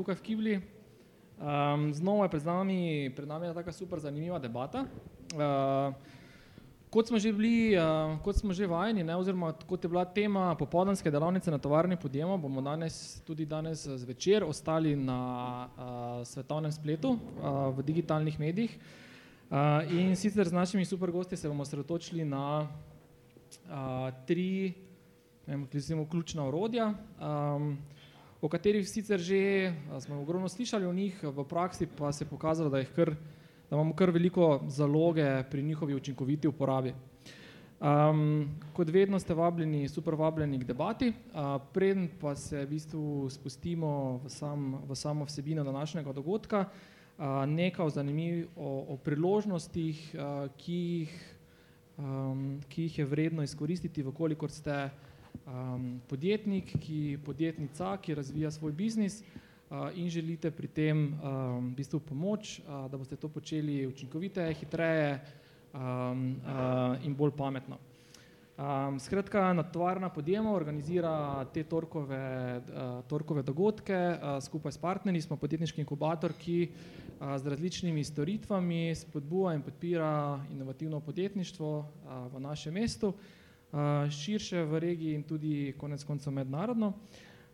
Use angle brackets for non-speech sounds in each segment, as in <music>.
tukaj v Kibli. Um, znova je pred nami, pred nami je taka super zanimiva debata. Uh, kot smo že bili, uh, kot smo že vajeni, ne, oziroma kot je bila tema popoldanske delavnice na tovarni podjemo, bomo danes, tudi danes zvečer ostali na uh, svetovnem spletu, uh, v digitalnih medijih. Uh, in sicer z našimi super gosti se bomo sredotočili na uh, tri, ne vem, ključna orodja. Um, o katerih sicer že smo ogromno slišali o njih, v praksi pa se je pokazalo, da, kar, da imamo kar veliko zaloge pri njihovi učinkoviti uporabi. Um, kot vedno ste vabljeni, super vabljeni k debati, uh, preden pa se v bistvu spustimo v, sam, v samo vsebino današnjega dogodka, uh, nekaj zanimiv o, o priložnostih, uh, ki, jih, um, ki jih je vredno izkoristiti, vkolikor ste uh, um, podjetnik, ki podjetnica, ki razvija svoj biznis uh, in želite pri tem um, v bistvu pomoč, uh, da boste to počeli učinkoviteje, hitreje um, uh, in bolj pametno. Um, skratka, natvarna podjema organizira te torkove, uh, torkove dogodke uh, skupaj s partnerji, smo podjetniški inkubator, ki uh, z različnimi storitvami spodbuja in podpira inovativno podjetništvo uh, v našem mestu širše v regiji in tudi konec koncev mednarodno.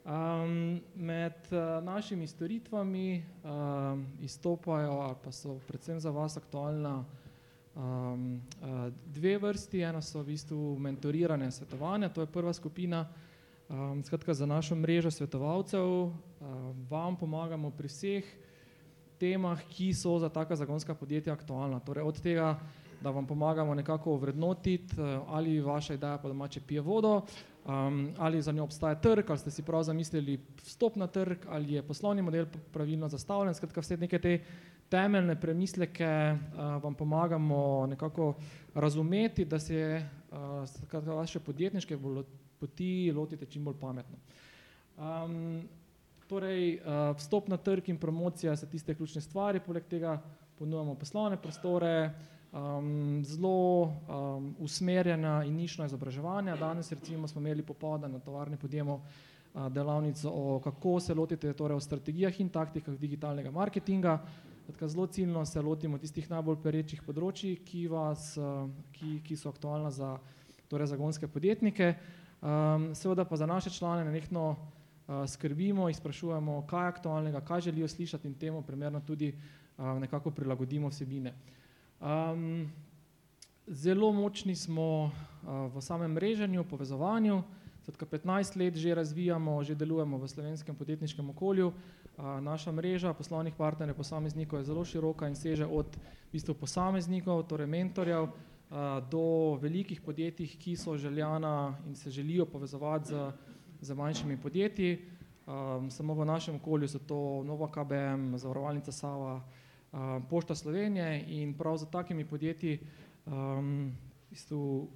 Um, med uh, našimi storitvami uh, izstopajo ali pa so predvsem za vas aktualna um, uh, dve vrsti. Ena so v bistvu mentorirane svetovanja, to je prva skupina. Um, skratka, za našo mrežo svetovalcev uh, vam pomagamo pri vseh temah, ki so za taka zagonska podjetja aktualna. Torej od tega, da vam pomagamo nekako vrednotiti, eh, ali vaša ideja po domače pije vodo, um, ali za njo obstaja trg, ali ste si prav zamislili vstop na trg, ali je poslovni model pravilno zastavljen. Skratka, vse neke te temeljne premisleke uh, vam pomagamo nekako razumeti, da se uh, vaše podjetniške poti lotite čim bolj pametno. Um, torej, uh, vstop na trg in promocija so tiste ključne stvari, poleg tega ponujemo poslovne prostore, um, zelo um, usmerjena in nišna izobraževanja. Danes recimo smo imeli popovdan na tovarni podjemo uh, delavnico o kako se lotite torej o strategijah in taktikah digitalnega marketinga. Tako zelo ciljno se lotimo tistih najbolj perečih področji, ki, vas, uh, ki, ki so aktualna za torej zagonske podjetnike. Um, seveda pa za naše člane nenehno uh, skrbimo in sprašujemo, kaj je aktualnega, kaj želijo slišati in temu primerno tudi uh, nekako prilagodimo vsebine. Um, zelo močni smo uh, v samem mreženju, povezovanju. Zatka 15 let že razvijamo, že delujemo v slovenskem podjetniškem okolju. Uh, naša mreža poslovnih partnerjev, posameznikov je zelo široka in seže od v bistvu posameznikov, torej mentorjev, uh, do velikih podjetij, ki so željana in se želijo povezovati z, z manjšimi podjetji. Um, samo v našem okolju so to Nova KBM, Zavarovalnica Sava, Pošta Slovenije in prav za takimi podjetji um, isto,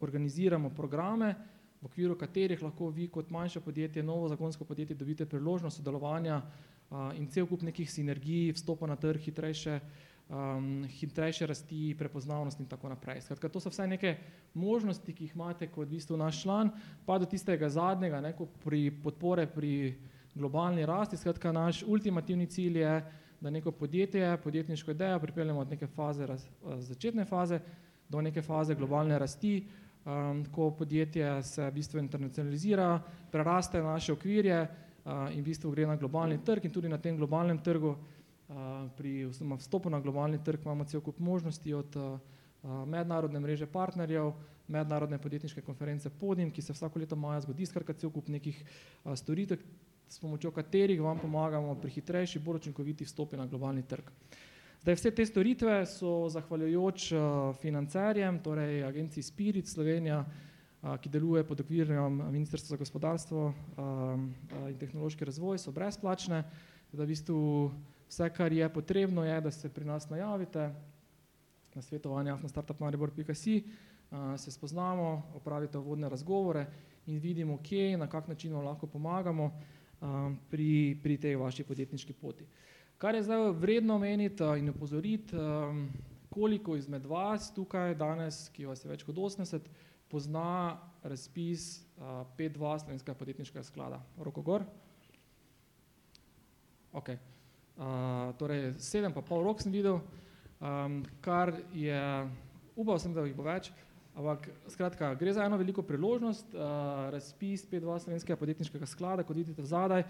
organiziramo programe, v okviru katerih lahko vi kot manjše podjetje, novo zakonsko podjetje dobite priložnost sodelovanja uh, in cel kup nekih sinergij, vstopa na trg, hitrejše, um, hitrejše rasti, prepoznavnost in tako naprej. Skratka, to so vse neke možnosti, ki jih imate kot v bistvu naš član, pa do tistega zadnjega, neko pri podpore pri globalni rasti. Skratka, naš ultimativni cilj je, da neko podjetje, podjetniško idejo pripeljemo od neke faze, raz, eh, začetne faze do neke faze globalne rasti, um, ko podjetje se v bistvu internacionalizira, preraste naše okvirje uh, in v bistvu gre na globalni trg in tudi na tem globalnem trgu, uh, pri vstopu na globalni trg imamo cel kup možnosti od uh, mednarodne mreže partnerjev, mednarodne podjetniške konference Podim, ki se vsako leto maja zgodi, skratka cel kup nekih uh, storitev, s pomočjo katerih vam pomagamo pri hitrejši, bolj učinkoviti vstopi na globalni trg. Zdaj, vse te storitve so zahvaljujoč uh, financerjem, torej agenciji Spirit Slovenija, uh, ki deluje pod okvirjem Ministrstva za gospodarstvo um, in tehnološki razvoj, so brezplačne. Da v bistvu vse, kar je potrebno, je, da se pri nas najavite na svetovanje na startupmaribor.si, uh, se spoznamo, opravite uvodne razgovore in vidimo, kje in na kak način vam lahko pomagamo um, pri, pri tej vaši podjetniški poti. Kar je zdaj vredno omeniti uh, in upozoriti, um, koliko izmed vas tukaj danes, ki vas je več kot 80, pozna razpis uh, 5.2 slovenskega podjetniškega sklada. Roko gor. Okay. Uh, torej, sedem pa pol rok sem videl, um, kar je, upal sem, da jih bo več, ampak skratka, gre za eno veliko priložnost. Uh, razpis 5.2 slovenskega podjetniškega sklada, kot vidite zadaj,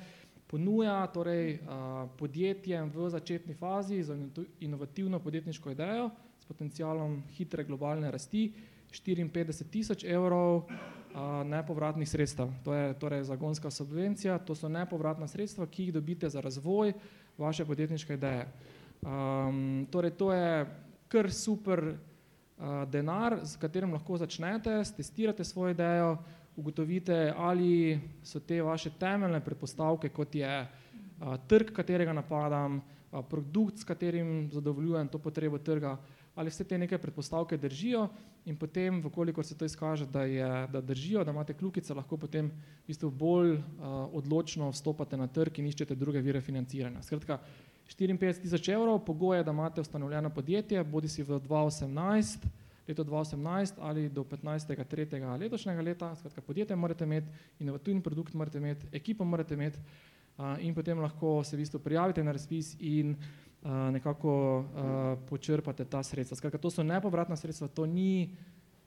ponuja torej, uh, podjetjem v začetni fazi za inovativno podjetniško idejo s potencialom hitre globalne rasti 54 tisoč evrov nepovratnih sredstev. To je torej zagonska subvencija, to so nepovratna sredstva, ki jih dobite za razvoj vaše podjetniške ideje. Um, torej to je kar super uh, denar, s katerim lahko začnete, testirate svojo idejo, ugotovite, ali so te vaše temeljne predpostavke, kot je uh, trg, katerega napadam, uh, produkt, s katerim zadovoljujem to potrebo trga, ali vse te neke predpostavke držijo in potem, vkolikor se to izkaže, da, je, da držijo, da imate kljukice, lahko potem v bistvu bolj uh, odločno vstopate na trg in iščete druge vire financiranja. Skratka, 54 tisoč evrov, pogoje, da imate ustanovljeno podjetje, bodi si v 2018, leto 2018 ali do 15. tretjega letošnjega leta, skratka, podjetje morate imeti, inovativni produkt morate imeti, ekipo morate imeti uh, in potem lahko se v bistvu prijavite na razpis in nekako uh, počrpate ta sredstva. Skratka, to so nepovratna sredstva, to ni,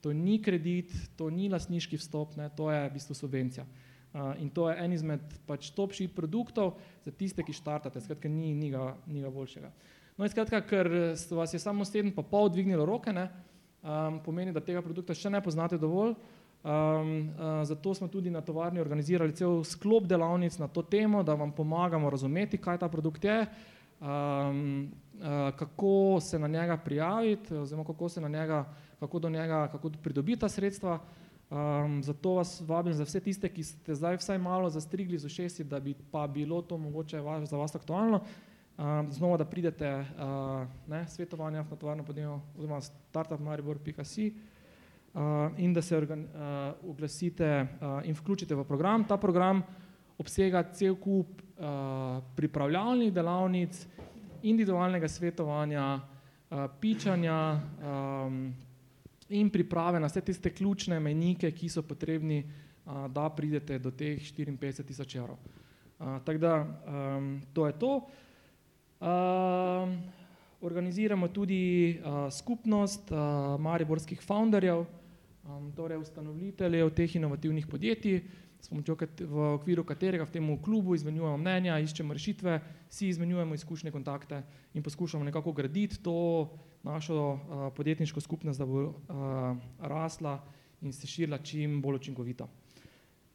to ni kredit, to ni lasniški vstop, ne, to je v bistvu subvencija. Uh, in to je en izmed pač top sheet produktov za tiste, ki štartate, skratka, ni, ni, ga, ni ga boljšega. No in skratka, ker vas je samo sedem pa pol dvignilo roke, ne, um, pomeni, da tega produkta še ne poznate dovolj, um, uh, zato smo tudi na tovarni organizirali cel sklop delavnic na to temo, da vam pomagamo razumeti, kaj ta produkt je, um, uh, kako se na njega prijaviti, oziroma kako se na njega, kako do njega, kako pridobiti ta sredstva. Um, zato vas vabim za vse tiste, ki ste zdaj vsaj malo zastrigli z ušesi, da bi pa bilo to mogoče vaš, za vas aktualno, um, znova da pridete uh, ne, svetovanja na tovarno podjemo oziroma startupmaribor.si uh, in da se organ, uh, oglasite uh, in vključite v program. Ta program obsega cel kup uh, pripravljalnih delavnic, individualnega svetovanja, uh, pičanja um, in priprave na vse tiste ključne menike, ki so potrebni, uh, da pridete do teh 54 tisoč evrov. Uh, tako da um, to je to. Uh, organiziramo tudi uh, skupnost uh, mariborskih founderjev, um, torej ustanoviteljev teh inovativnih podjetij, s pomočjo v okviru katerega v tem klubu izmenjujemo mnenja, iščemo rešitve, si izmenjujemo izkušnje, kontakte in poskušamo nekako graditi to našo uh, podjetniško skupnost, da bo uh, rasla in se širila čim bolj učinkovito.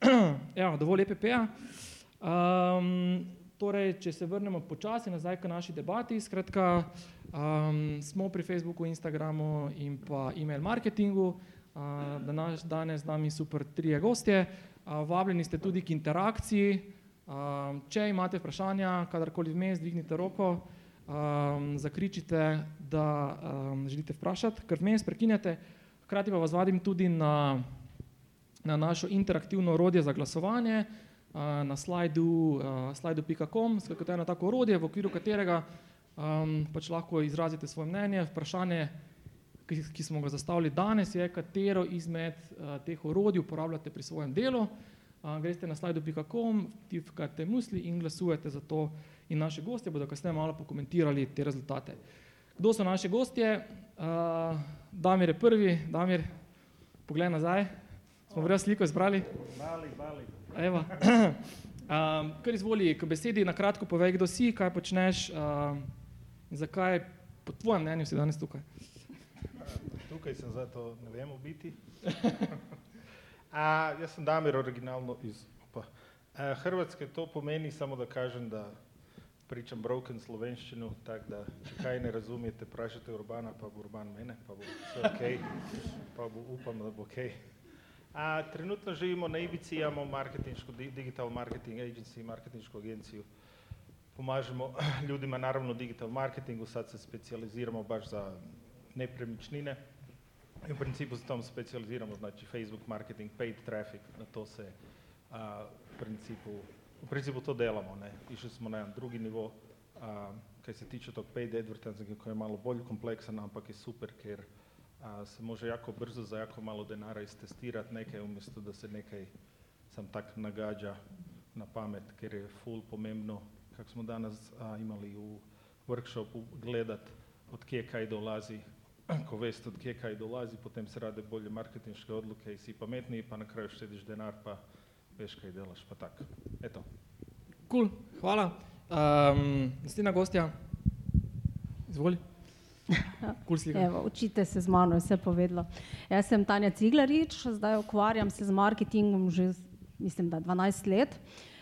<clears throat> ja, dovolj EPP-ja. Um, torej, če se vrnemo počasi nazaj k naši debati, skratka, um, smo pri Facebooku, Instagramu in pa e-mail marketingu, uh, danes z nami super trije gostje, Vabljeni ste tudi k interakciji. Če imate vprašanja, kadarkoli vmes, dvignite roko, zakričite, da želite vprašati, ker vmes prekinjate. Hkrati pa vas vadim tudi na, na našo interaktivno orodje za glasovanje na slajdu, slajdu.com, to je eno tako orodje, v okviru katerega pač lahko izrazite svoje mnenje, vprašanje, ki, ki smo ga zastavili danes, je, katero izmed uh, teh orodij uporabljate pri svojem delu. Uh, greste na slajdu.com, tipkate musli in glasujete za to. In naše gostje bodo kasneje malo pokomentirali te rezultate. Kdo so naše gostje? Uh, Damir je prvi, Damir, pogled nazaj. Smo vrja sliko izbrali? Bali, bali. Evo. <clears throat> um, kar izvoli, k besedi na kratko povej, kdo si, kaj počneš uh, in zakaj po tvojem mnenju si danes tukaj tukaj sem zato, ne vem, biti. <laughs> A, jaz sem Damir, originalno iz opa. A, Hrvatske to pomeni samo, da kažem, da pričam broken slovenščino, tako da, če kaj ne razumijete, vprašajte Urbana, pa bo Urban mene, pa bo vse ok, pa bo upam, da bo ok. A, trenutno živimo na Ibici, imamo marketinško, digital marketing agency, marketinšku agenciju. Pomažemo <clears throat> ljudima naravno digital marketingu, sad se specijaliziramo baš za nepremičnine. In v principu se tam specializiramo, znači Facebook marketing, paid traffic, na to se a, v, principu, v principu to delamo. Ne. Išli smo na jedan drugi nivo, a, kaj se tiče tog paid advertisinga koji je malo bolj kompleksan, ampak je super, ker a, se može jako brzo za jako malo denara istestirati nekaj, umjesto da se nekaj sam tak nagađa na pamet, ker je full pomembno kako smo danas a, imali u workshopu, gledati od kje kaj dolazi, ko veste od kje kaj dolazi, potem se rade bolje marketinške odluke i si pametniji, pa na kraju štediš denar, pa veš kaj delaš, pa tako. Eto. Kul, cool, hvala. Um, Naslednja gostja, izvoli. <laughs> Cool. Evo, učite se z mano, je vse povedalo. Jaz sem Tanja Ciglarič, zdaj ukvarjam se z marketingom že, mislim, da 12 let. Uh,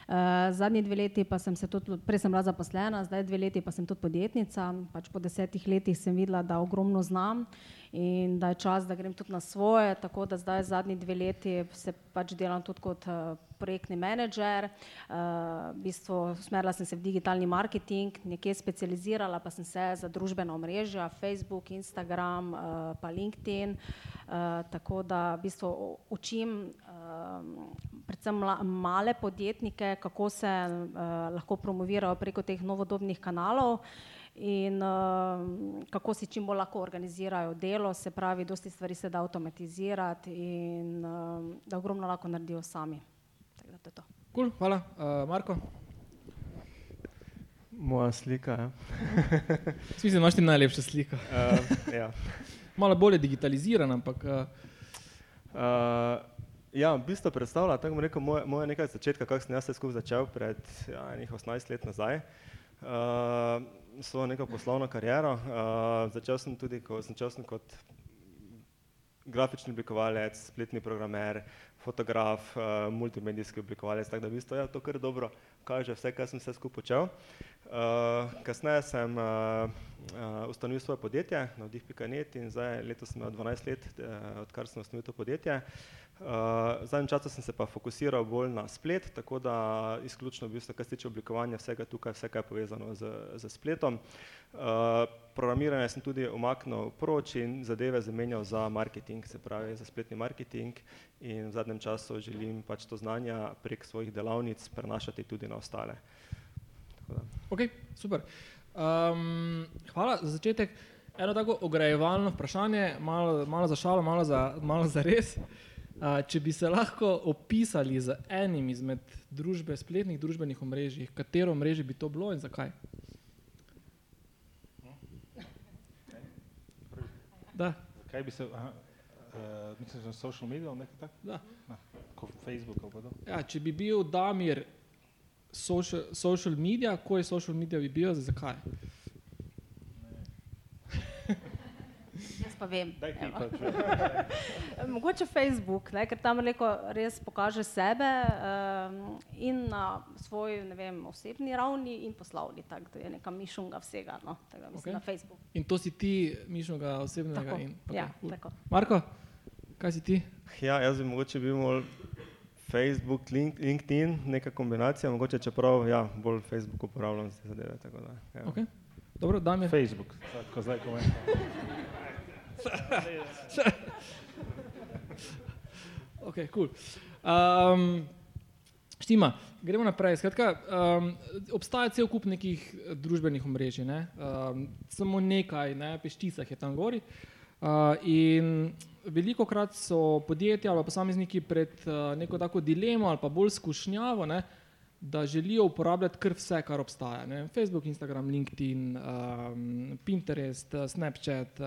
zadnji dve leti pa sem se tudi, prej sem bila zaposlena, zdaj dve leti pa sem tudi podjetnica. Pač po desetih letih sem videla, da ogromno znam in da je čas, da grem tudi na svoje, tako da zdaj zadnji dve leti se pač delam tudi kot uh, projektni menedžer. Uh, v bistvu usmerila sem se v digitalni marketing, nekje specializirala pa sem se za družbena omrežja, Facebook, Instagram, uh, pa LinkedIn. Uh, tako da v bistvu učim uh, predvsem male podjetnike, kako se uh, lahko promovirajo preko teh novodobnih kanalov in uh, kako si čim bolj lahko organizirajo delo, se pravi, dosti stvari se da avtomatizirati in uh, da ogromno lahko naredijo sami. Tako da to je to. Cool, hvala. Uh, Marko? Moja slika. Ja. <laughs> Smisel, imaš ti najlepša slika. Uh, ja. <laughs> Malo bolje digitalizirana, ampak. Uh, uh, ja, v bistvu predstavlja, tako bom rekel, moje, moje nekaj začetka, kako sem jaz se skupaj začel pred ja, 18 let nazaj. Uh, svojo neko poslovno kariero. Uh, začel sem tudi, ko sem sem kot grafični oblikovalec, spletni programer, fotograf, uh, multimedijski oblikovalec, tako da v bistvu ja, to kar dobro kaže vse, kar sem se skupaj počel. Uh, kasneje sem uh, uh, ustanovil svoje podjetje, navdih.net in zdaj letos sem imel 12 let, uh, odkar sem ustanovil to podjetje. Uh, Uh, zadnjem času sem se pa fokusiral bolj na splet, tako da izključno v bistvu, kar se tiče oblikovanja vsega tukaj, vse, kar je povezano z, z spletom. Uh, programiranje sem tudi omaknil proč in zadeve zamenjal za marketing, se pravi za spletni marketing in v zadnjem času želim pač to znanja prek svojih delavnic prenašati tudi na ostale. Ok, super. Um, hvala za začetek. Eno tako ograjevalno vprašanje, malo, malo za šalo, malo za, malo za res če bi se lahko opisali z enim izmed družbe, spletnih družbenih omrežij, katero omrežje bi to bilo in zakaj? Da. Zakaj bi se, aha, uh, mislim, na social medije ali nekaj takega? Da. Na, kot Facebook ali pa to? Ja, če bi bil Damir social, social media, koji social media bi bil, zakaj? <laughs> pa vem. Pač, <laughs> Mogoče Facebook, ne, ker tam res pokaže sebe um, in na svoji vem, osebni ravni in poslovni, tako da je neka mišunga vsega. No, tako, okay. na Facebooku. In to si ti, mišunga osebnega tako. in ja, tako. Marko, kaj si ti? Ja, jaz bi mogoče bil bolj Facebook, LinkedIn, neka kombinacija, mogoče čeprav ja, bolj Facebook uporabljam za te zadeve. Tako da, ja. okay. Dobro, Damir. Facebook, tako zdaj komentar. <laughs> okay, cool. um, štima, gremo naprej. Skratka, um, obstaja cel kup nekih eh, družbenih omrežij, ne? um, samo nekaj, ne peščicah je tam gori. Uh, in veliko krat so podjetja ali posamezniki pred uh, neko tako dilemo ali pa bolj skušnjavo. Ne? da želijo uporabljati kar vse, kar obstaja. Ne? Facebook, Instagram, LinkedIn, um, Pinterest, Snapchat, uh,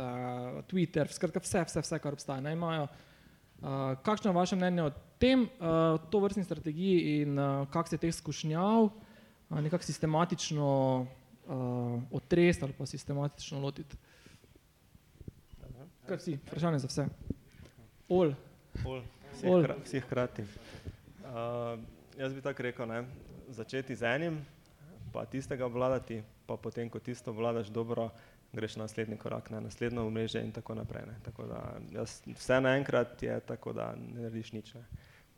Twitter, skratka vse, vse, vse, kar obstaja. Ne? Imajo, uh, kakšno je vaše mnenje o tem, uh, to vrstni strategiji in uh, kak se teh skušnjav uh, nekako sistematično uh, otresti ali pa sistematično lotiti? Kar si, vprašanje za vse. Ol. Ol. Vsi, hra, vsi hkrati. Uh, jaz bi tako rekel, ne? začeti z enim, pa tistega vladati, pa potem, ko tisto vladaš dobro, greš na naslednji korak, na naslednjo mreže in tako naprej. Ne? Tako da jaz, vse naenkrat je tako, da ne narediš nič, ne?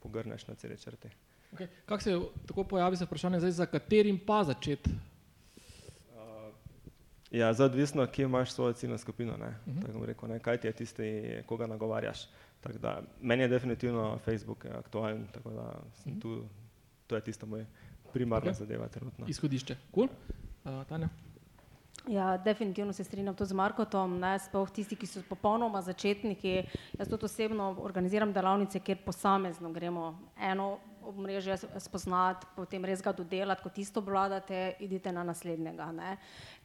pogrneš na cele črte. Okay. Kako se tako pojavi se vprašanje, zdaj, za katerim pa začeti? Ja, zdaj odvisno, kje imaš svojo ciljno skupino. Uh mhm. -huh. Tako rekel, ne? Kaj ti je tisti, koga nagovarjaš. Da, meni je definitivno Facebook aktualen, tako da sem uh mhm. -huh. tu, to je tisto moje primarna okay. zadeva trenutno. Izhodišče. Cool. Uh, Tanja? Ja, definitivno se strinjam to z Markotom, ne, sploh tisti, ki so popolnoma začetniki. Jaz tudi osebno organiziram delavnice, kjer posamezno gremo eno omrežje spoznati, potem res ga dodelati, ko tisto obvladate, idite na naslednjega. Ne.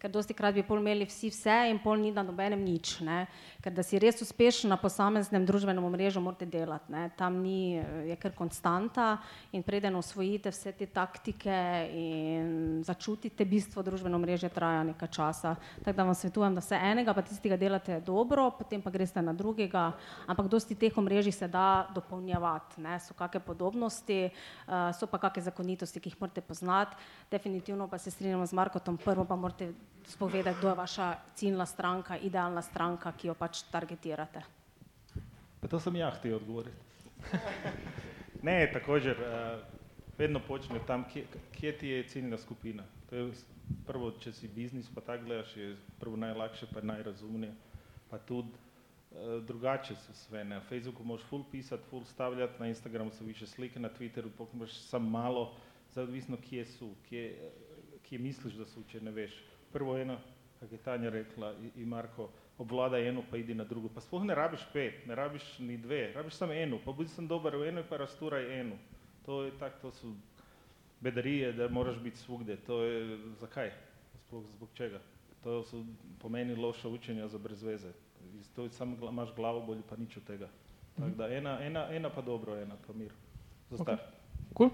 Ker dosti krat bi pol imeli vsi vse in pol ni na nobenem nič. Ne. Ker da si res uspešen na posameznem družbenem omrežju, morate delati. Ne. Tam ni, je kar konstanta in preden osvojite vse te taktike in začutite bistvo družbeno omrežje, traja nekaj časa. Tako da vam svetujem, da se enega pa tistega delate dobro, potem pa greste na drugega, ampak dosti teh omrežij se da dopolnjevati, ne, so kakšne podobnosti, uh, so pa kakšne zakonitosti, ki jih morate poznati. Definitivno pa se strinjam z Markotom, prvo pa morate spovedati, kdo je vaša ciljna stranka, idealna stranka, ki jo pač targetirate. Pa to sem ja htio odgovoriti. ne, također, uh, vedno počne tam, kje, kje ti je ciljna skupina. To je prvo, če si biznis, pa tako gledaš, je prvo najlakše, pa najrazumnije, pa tudi uh, drugače su sve. Na Facebooku možeš full pisat, full stavljati, na Instagramu su više slike, na Twitteru pokrivaš sam malo, zavisno kje su, kje, kje misliš da su, če ne veš. Prvo eno, kako je Tanja rekla i, i Marko, obvladaj eno pa idi na drugo. Pa sploh ne rabiš pet, ne rabiš ni dve, rabiš samo eno, pa budi sam dobar u enoj pa rasturaj eno. To je tak, to su bedarije da moraš biti svugdje, to je, zakaj? Sploh zbog čega? To su po meni loša učenja za brez veze. To je samo imaš glavobolju pa nič od tega. Tako da ena, ena, ena pa dobro, ena pa mir. Za start. Okay. Cool.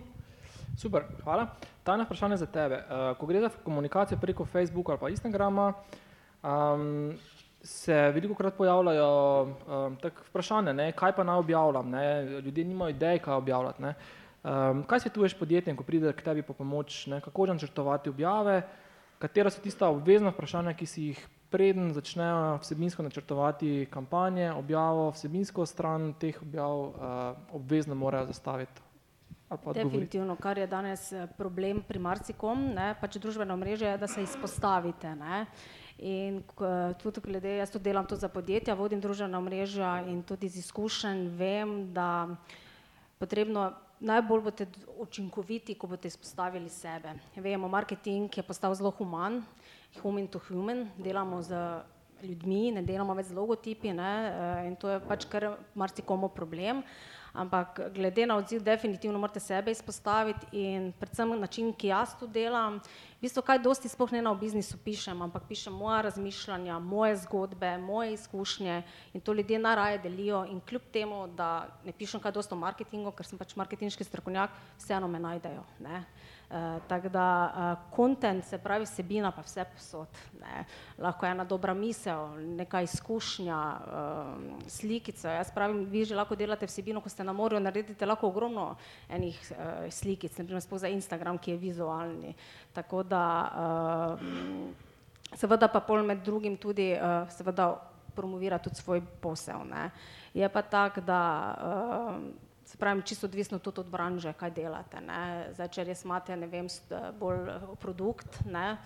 Super, hvala. Tanja, vprašanje za tebe. Uh, ko gre za komunikacijo preko Facebooka ali pa Instagrama, um, se veliko krat pojavljajo um, tak vprašanja, ne, kaj pa naj objavljam, ne, ljudje nimajo idej, kaj objavljati. Ne. Um, kaj svetuješ podjetjem, ko pride k tebi po pomoč, ne, kako načrtovati objave, katera so tista obvezna vprašanja, ki si jih preden začnejo vsebinsko načrtovati kampanje, objavo, vsebinsko stran teh objav uh, obvezno morajo zastaviti. Definitivno, kar je danes eh, problem pri marsikom, ne, pač družbeno mreže je, da se izpostavite. Ne. In tudi glede, jaz to delam tudi za podjetja, vodim družbena mreža in tudi iz izkušenj vem, da potrebno najbolj boste učinkoviti, ko boste izpostavili sebe. Vemo, marketing je postal zelo human, human to human, delamo z ljudmi, ne delamo več z logotipi ne, eh, in to je pač kar marsikomu problem. Ampak glede na odziv, definitivno morate sebe izpostaviti in predvsem način, ki jaz to delam, v bistvu kaj dosti sploh ne na biznisu pišem, ampak pišem moja razmišljanja, moje zgodbe, moje izkušnje in to ljudje najraje delijo in kljub temu, da ne pišem kaj dosti o marketingu, ker sem pač marketinški strokovnjak, vseeno me najdejo. Ne. Uh, tako da kontent, uh, se pravi vsebina, pa vse posod. Ne. Lahko je ena dobra misel, neka izkušnja, uh, slikica. Jaz pravim, vi že lahko delate vsebino, ko ste na morju, naredite lahko ogromno enih uh, slikic, naprimer za Instagram, ki je vizualni. Tako da uh, seveda pa pol med drugim tudi uh, seveda promovira tudi svoj posel. Ne. Je pa tako, da uh, se pravi, čisto odvisno tudi od branže, kaj delate. Ne. Zdaj, če res imate, ne vem, bolj eh, produkt, ne,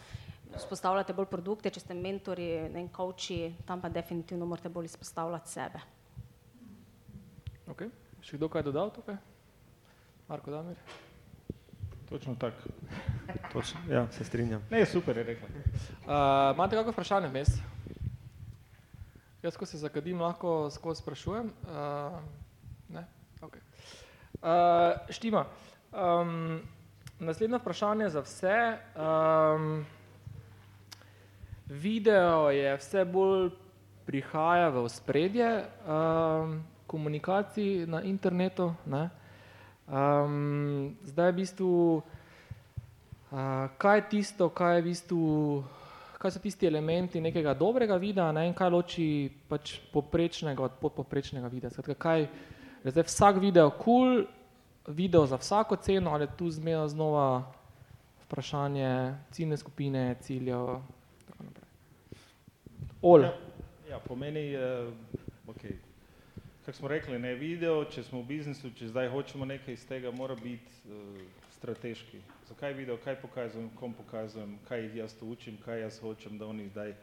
spostavljate bolj produkte, če ste mentori, ne vem, coachi, tam pa definitivno morate bolj izpostavljati sebe. Ok, še kdo kaj dodal tukaj? Marko Damir? Točno tako. Točno, ja, se strinjam. Ne, super je rekla. Uh, imate kako vprašanje vmes? Jaz, ko se zakadim, lahko skozi sprašujem. Uh, ne? Okay. Uh, štima. Um, naslednje vprašanje za vse. Um, video je vse bolj prihaja v spredje um, komunikacij na internetu. Ne? Um, zdaj je v bistvu, uh, kaj je tisto, kaj je v bistvu, kaj so tisti elementi nekega dobrega videa ne? in kaj loči pač poprečnega od podpoprečnega videa. Skratka, kaj, je zdaj vsak video kul, cool, video za vsako ceno ali tu zmerno znova vprašanje ciljne skupine, ciljev tako naprej. Ja, ja, po meni, uh, ok, kako smo rekli, ne video, če smo v biznisu, če zdaj hočemo nekaj iz tega, mora biti uh, strateški. Zakaj video, kaj pokazujem, kom pokazujem, kaj jaz to učim, kaj jaz hočem, da oni zdaj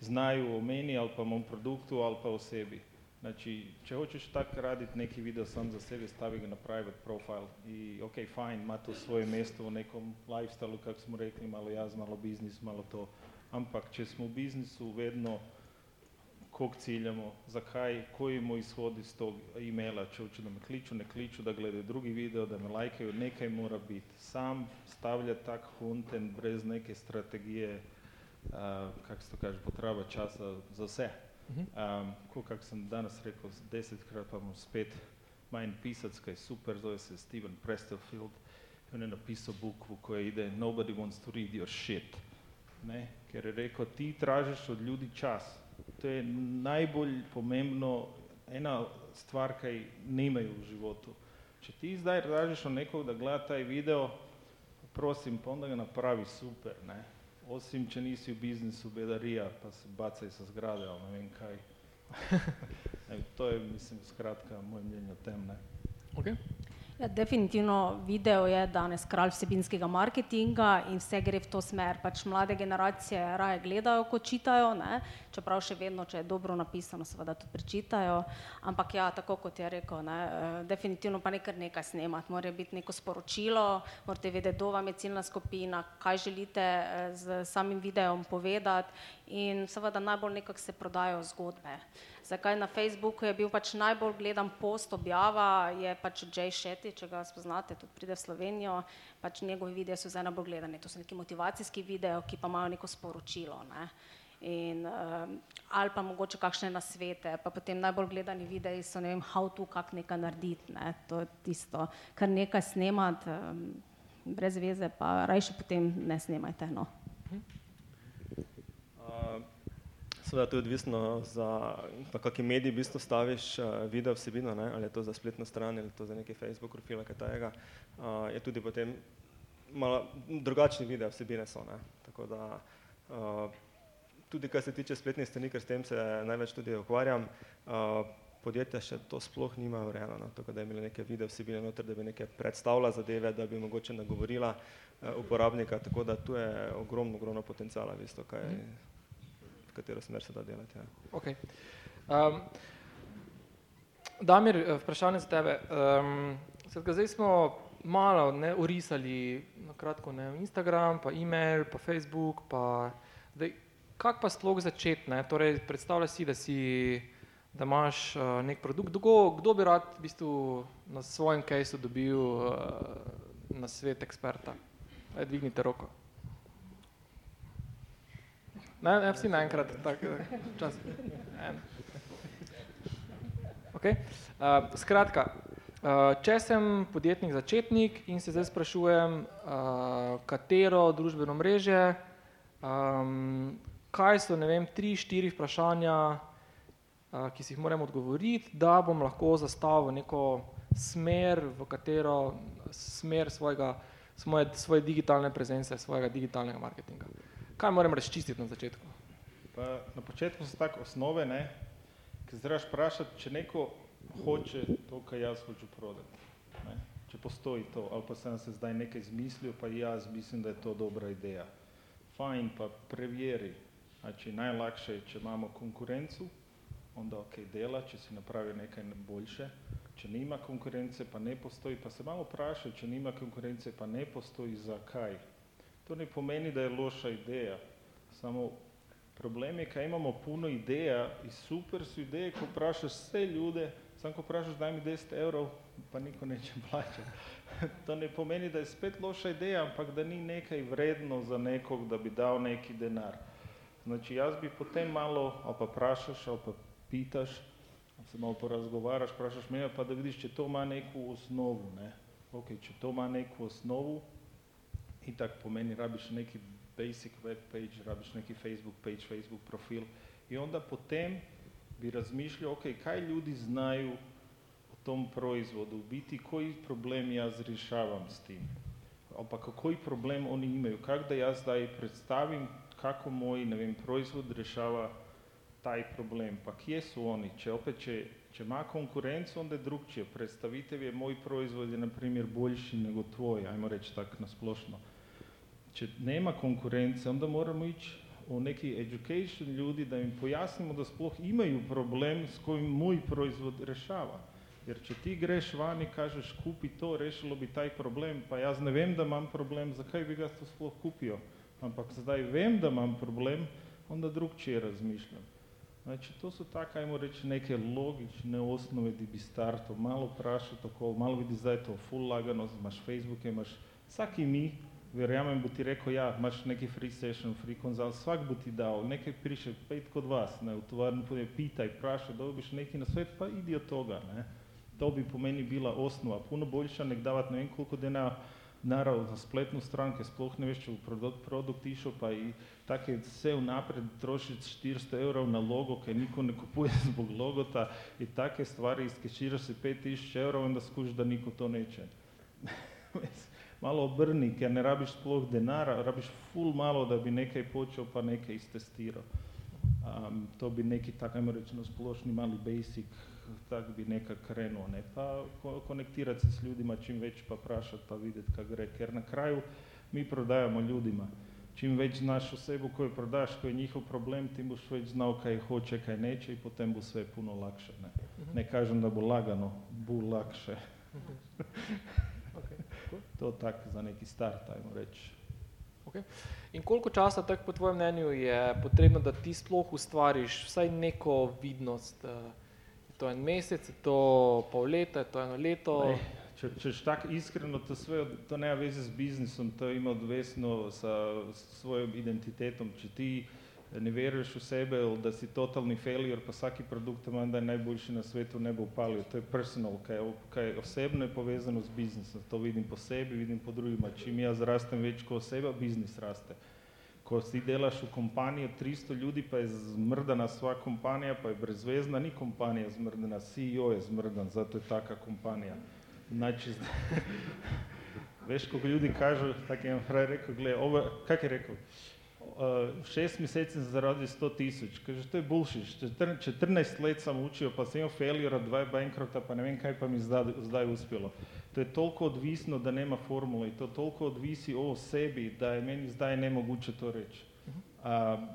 znajo o meni ali pa o mom produktu ali pa o sebi. Znači, če hoćeš tak raditi neki video sam za sebe, stavi ga na private profile i ok, fajn, ima to svoje mjesto u nekom lifestyle kako smo rekli, malo jaz, malo biznis, malo to. Ampak, če smo v biznisu vedno koliko ciljamo, zakaj, koji mu izhod iz tog e-maila, če hoče da me kliču, ne kliču, da gledaju drugi video, da me lajkaju, nekaj mora biti. Sam stavlja tak content brez neke strategije, uh, kako se to kaže, potreba časa za vse. Um, ko sem danas rekao desetkrat, pa bom spet manj pisac, kaj super, zove se Steven Prestlefield, on je napisao bukvu koja ide Nobody wants to read your shit. Ne? Ker je rekel, ti tražiš od ljudi čas. To je najbolj pomembno, ena stvar, kaj nimajo v životu. Če ti zdaj tražiš od nekog da gleda taj video, prosim, pa onda ga napravi super, ne? Osim, če nisi v biznisu bedarija, pa se bacaj sa zgrade, ali ne vem kaj. <laughs> Evo, to je, mislim, skratka, moje mnenje o tem, ne? Okay. Ja, definitivno video je danes kralj vsebinskega marketinga in vse gre v to smer. Pač mlade generacije raje gledajo, kot čitajo, ne? čeprav še vedno, če je dobro napisano, seveda tudi prečitajo. Ampak ja, tako kot je rekel, ne? Eh, definitivno pa nekaj nekaj snemati. Mora biti neko sporočilo, morate vedeti, kdo vam je ciljna skupina, kaj želite eh, z samim videom povedati in seveda najbolj nekako se prodajo zgodbe. Zakaj na Facebooku je bil pač najbolj gledan post objava, je pač Jay Shetty, če ga spoznate, tudi pride v Slovenijo, pač njegovi videi so zdaj najbolj gledani. To so neki motivacijski video, ki pa imajo neko sporočilo. Ne? In, um, ali pa mogoče kakšne nasvete, pa potem najbolj gledani videi so, ne vem, how to, kako nekaj narediti, ne? to je tisto, kar nekaj snemati, um, brez veze, pa rajše potem ne snemajte. No. Uh, Seveda to je odvisno, za, na kakšen medij v bistvu staviš uh, video vsebino, ne? ali je to za spletno stran ali to za neki Facebook profil, kaj tajega. Uh, je tudi potem malo drugačni video vsebine so. Ne? Tako da uh, tudi kar se tiče spletnih strani, ker s tem se največ tudi ukvarjam, uh, podjetja še to sploh nima urejeno, no? tako da je imela neke video vsebine noter, da bi nekaj predstavila zadeve, da bi mogoče nagovorila uh, uporabnika, tako da tu je ogromno, ogromno potencijala, v bistvu, kaj, mm katero smer se da delati. Ja. Okay. Um, Damir, eh, vprašanje za tebe. Um, zdaj smo malo ne, urisali na kratko ne, Instagram, pa e-mail, pa Facebook, pa zdaj, kak pa sploh začeti? Torej, predstavljaj si, da si da imaš uh, nek produkt, kdo, kdo bi rad v bistvu na svojem caseu dobil uh, na svet eksperta? Aj, dvignite roko. Ne, ne vsi naenkrat, tako čas. En. Okay. Uh, skratka, uh, če sem podjetnik začetnik in se zdaj sprašujem, uh, katero družbeno mreže, um, kaj so, ne vem, tri, štiri vprašanja, uh, ki si jih moram odgovoriti, da bom lahko zastavil neko smer, v katero smer svojega, svoje, svoje digitalne prezence, svojega digitalnega marketinga. Kaj moram razčistiti na začetku? Pa na začetku so tako osnove, ne, ki zdaj vprašati, če neko hoče to, kar jaz hočem prodati. Ne. Če postoji to, ali pa sem se zdaj nekaj izmislil, pa jaz mislim, da je to dobra ideja. Fajn, pa preveri. Znači, najlakše je, če imamo konkurencu, onda ok, dela, če si napravi nekaj boljše. Če nima konkurence, pa ne postoji, pa se malo vprašaj, če nima konkurence, pa ne postoji, zakaj. To ne pomeni, da je loša ideja, samo problem je, kaj imamo puno ideja i super su ideje ko vprašaš sve ljude, samo ko vprašaš daj mi 10 evrov, pa niko neće plaćati. <laughs> to ne pomeni da je spet loša ideja, ampak da ni nekaj vredno za nekog da bi dao neki denar. Znači, jaz bi potem malo, ali pa prašaš, ali pa pitaš, ali se malo porazgovaraš, prašaš mene, pa da vidiš, če to ima neku osnovu, ne. Ok, če to ima neku osnovu, i tak pomeni rabiš neki basic web page, rabiš neki Facebook page, Facebook profil i onda potem bi razmišljao, ok, kaj ljudi znaju o tom proizvodu, u biti koji problem ja rješavam s tim, pa koji problem oni imaju, kako da ja zdaj predstavim kako moj, ne vem, proizvod rješava taj problem, pa kje su oni, če opet će, če ima konkurencu, onda je drugčije, predstavitev je moj proizvod je na primjer boljši nego tvoj, ajmo reći tak na splošno če nema konkurence, onda moramo ići u neki education ljudi da im pojasnimo da sploh imaju problem s kojim moj proizvod rešava. Jer če ti greš van i kažeš kupi to, rešilo bi taj problem, pa jaz ne vem da imam problem, zakaj bi ga to sploh kupio? Ampak zdaj vem da imam problem, onda drugčije razmišljam. Znači, to su tako, ajmo reći, neke logične osnove di bi starto. Malo prašati okolo, malo vidi da je to full lagano, imaš Facebook, imaš svaki mi, verjamem, bo ti rekel, ja, imaš neki free session, free consult, svak bo ti dal, nekaj priše, pet kod vas, ne, v tovarni povedi, pitaj, prašaj, dobiš neki na svet, pa idi od toga, ne. To bi po meni bila osnova, puno boljša, nek davati ne vem koliko denara, naravno za spletnu stranke, sploh ne veš, če v produkt, produkt išel, pa i take vse vnapred trošiti 400 evrov na logo, ker niko ne kupuje <laughs> zbog logota i take stvari, iskeširaš si 5000 evrov, onda skužiš da niko to neće. <laughs> malo obrni, ker ne rabiš sploh denara, rabiš ful malo, da bi nekaj počel, pa nekaj iztestiral. Um, to bi neki tak, ajmo reći, no splošni mali basic, tak bi nekak krenuo, ne, pa ko, konektirati se s ljudima čim već, pa prašati, pa vidjeti kak gre, ker na kraju mi prodajamo ljudima. Čim već znaš osobu koju prodaš, koji je njihov problem, ti boš već znao kaj hoće, kaj neće i potem bu sve puno lakše. Ne, ne kažem da bu lagano, bu lakše. <laughs> To tak za neki start, ajmo reći. Okay. In koliko časa, tako po tvojem mnenju, je potrebno, da ti sploh ustvariš vsaj neko vidnost? Uh, to je en mesec, to pol leta, to je eno leto. Lej, če, če je tako iskreno, to, sve, to nema veze s biznisom, to ima odvesno sa svojom identitetom. Če ti ne veruješ v sebe, da si totalni failure, pa vsaki produkt ima da je najboljši na svetu, ne bo upalil. To je personal, kaj, kaj osebno je povezano s biznisom. To vidim po sebi, vidim po drugima. Čim jaz rastem več kot oseba, biznis raste ko si delaš v kompaniji 300 ljudi, pa je zmrdana sva kompanija, pa je brezvezna, ni kompanija zmrdana, CEO je zmrdan, zato je taka kompanija. Znači, <laughs> veš, koliko ljudi kažu, tako je fraj rekel, gled, ovo, kak je uh, šest meseci sem zaradil 100 tisoč, kaže, to je bullshit, 14 let sam učio, pa sem imel failure, dva bankrota, pa ne vem kaj pa mi zdaj, uspjelo to je toliko odvisno, da nema formule i to toliko odvisi o sebi, da je meni zdaj nemoguće to reći. A,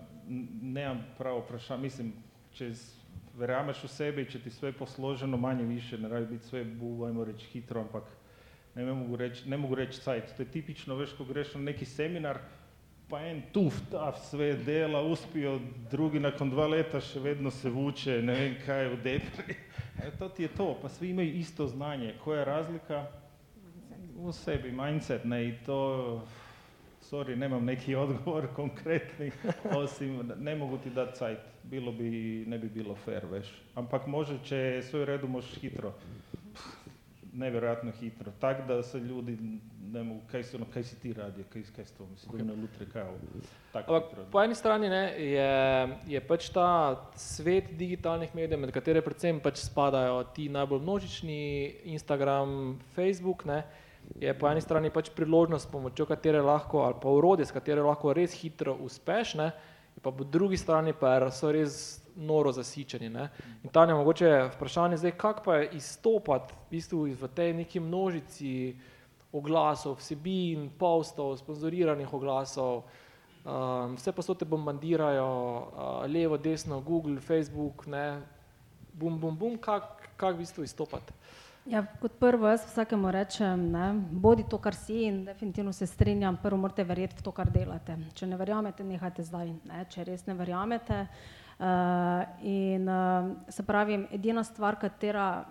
nemam pravo vprašanje, mislim, če verjameš u sebi, če ti sve posloženo manje više, ne radi biti sve, bu, ajmo reći, hitro, ampak ne mogu reći, ne mogu reći sajt. To je tipično, veš, ko greš na neki seminar, pa en tuf, taf, sve dela, uspio, drugi nakon dva leta še vedno se vuče, ne vem kaj, u depri. E, to ti je to, pa svi imaju isto znanje. Koja je razlika? U sebi, mindset, ne, i to, sorry, nemam neki odgovor konkretni, osim, ne mogu ti dati sajt, bilo bi, ne bi bilo fair, veš. Ampak može, če sve u redu, možeš hitro, nevjerojatno hitro, tak da se ljudi ne mogu, kaj, si, ono, kaj si ti radio, kaj, kaj s to, mislim, okay. na lutre kao. Ampak po eni strani ne, je, je pač ta svet digitalnih medijev, med katere predvsem pač spadajo ti najbolj množični, Instagram, Facebook, ne, je po eni strani pač priložnost, pomočjo katere lahko, ali pa urode, s katere lahko res hitro uspeš, ne, pa po drugi strani pa so res noro zasičeni. Ne. In Tanja, mogoče vprašanje zdaj, kak pa je izstopati v, bistvu v tej neki množici oglasov, vsebin, postov, sponzoriranih oglasov, um, vse pa so te bombardirajo, uh, levo, desno, Google, Facebook, ne, bum, bum, bum, kak, kak v bistvu izstopati? Ja, kot prvo, jaz vsakemu rečem, ne, bodi to, kar si in definitivno se strinjam, prvo morate verjeti v to, kar delate. Če ne verjamete, nehajte zdaj, ne, če res ne verjamete. Uh, in uh, se pravi, edina stvar, katera,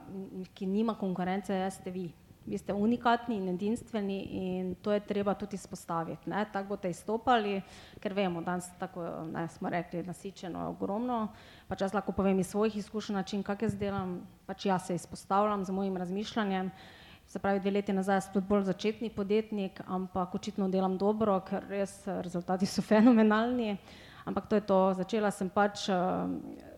ki nima konkurence, ste vi. Vi ste unikatni in edinstveni in to je treba tudi izpostaviti. Tako boste izstopali, ker vemo, danes tako ne, smo rekli, nasičeno je ogromno, pač jaz lahko povem iz svojih izkušenj način, kak jaz delam, pač jaz se izpostavljam z mojim razmišljanjem, se pravi, dve leti nazaj sem tudi bolj začetni podjetnik, ampak očitno delam dobro, ker res rezultati so fenomenalni, ampak to je to, začela sem pač uh,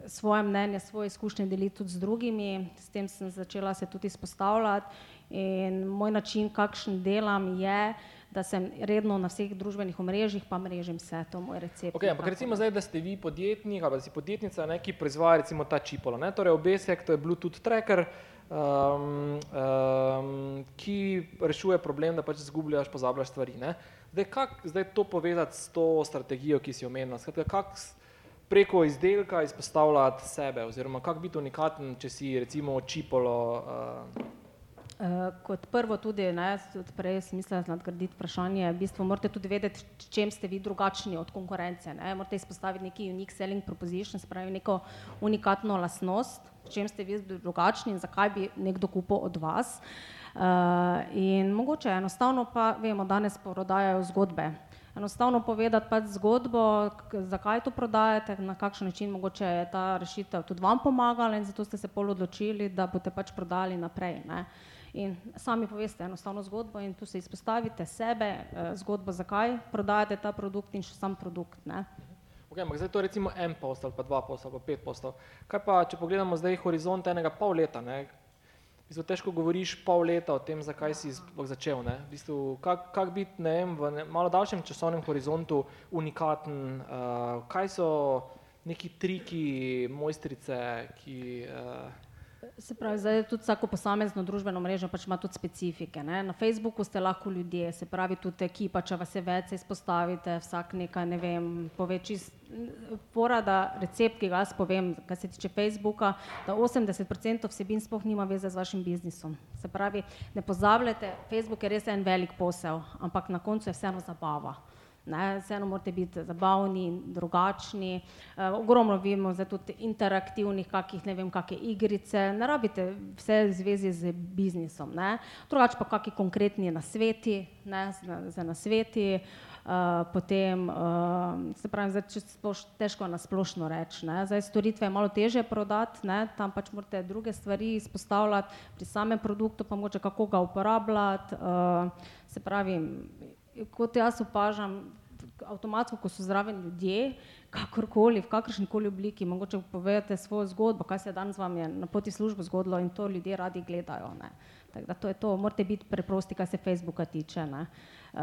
svoje mnenje, svoje izkušnje deliti tudi z drugimi, s tem sem začela se tudi izpostavljati In moj način, kakšen delam, je, da sem redno na vseh družbenih omrežjih, pa mrežim vse, to je moj recept. Okay, ampak recimo zdaj, da ste vi podjetnik ali da si podjetnica, ne, ki proizvaja recimo ta čipolo, ne, torej obesek, to je Bluetooth tracker, um, um, ki rešuje problem, da pač zgubljaš, pozabljaš stvari. Ne. Zdaj, kak zdaj to povezati s to strategijo, ki si omenila? Skratka, kak preko izdelka izpostavljati sebe oziroma kak biti unikaten, če si recimo čipolo uh, Uh, kot prvo tudi, ne, tudi prej sem mislila nadgraditi vprašanje, v bistvu morate tudi vedeti, čem ste vi drugačni od konkurence. Ne. Morate izpostaviti neki unique selling proposition, spravi neko unikatno lasnost, čem ste vi drugačni in zakaj bi nekdo kupil od vas. Uh, in mogoče enostavno pa, vemo, danes prodajajo zgodbe. Enostavno povedati pač zgodbo, zakaj to prodajate, na kakšen način mogoče je ta rešitev tudi vam pomagala in zato ste se pol odločili, da boste pač prodali naprej. Ne. In sami poveste enostavno zgodbo in tu se izpostavite sebe, eh, zgodbo, zakaj prodajate ta produkt in še sam produkt. Ne? Okay, ampak zdaj to je recimo en post ali pa dva posta ali pa pet postov. Kaj pa, če pogledamo zdaj horizont enega pol leta, ne? V bistvu težko govoriš pol leta o tem, zakaj si začel, ne? V bistvu, kak, kak biti, vem, v ne, malo daljšem časovnem horizontu unikaten, uh, kaj so neki triki, mojstrice, ki uh, Se pravi, zdaj tudi vsako posamezno družbeno mrežo pač ima tudi specifike. Ne? Na Facebooku ste lahko ljudje, se pravi tudi ekipa, če vas je več, se izpostavite, vsak nekaj, ne vem, pove čist, porada, recept, ki ga jaz povem, kar se tiče Facebooka, da 80% vsebin sploh nima veze z vašim biznisom. Se pravi, ne pozabljate, Facebook je res en velik posel, ampak na koncu je vseeno zabava. Ne, vseeno morate biti zabavni, drugačni. E, ogromno vidimo zdaj tudi interaktivnih, kakih ne vem, kakšne igrice. Ne rabite vse v zvezi z biznisom. Ne. Drugače pa kakšni konkretni nasveti, ne, za nasveti. Uh, potem, uh, se pravi, zdaj, če sploš, težko na splošno reči, zdaj storitve je malo teže prodati, ne? tam pač morate druge stvari izpostavljati, pri samem produktu pa moče kako ga uporabljati, uh, se pravi, kot jaz opažam, avtomatsko, ko so zraven ljudje, kakorkoli, v kakršni koli obliki, mogoče povedate svojo zgodbo, kaj se je danes vam je na poti službo zgodilo in to ljudje radi gledajo. Ne. Tako da to je to, morate biti preprosti, kar se Facebooka tiče. Uh,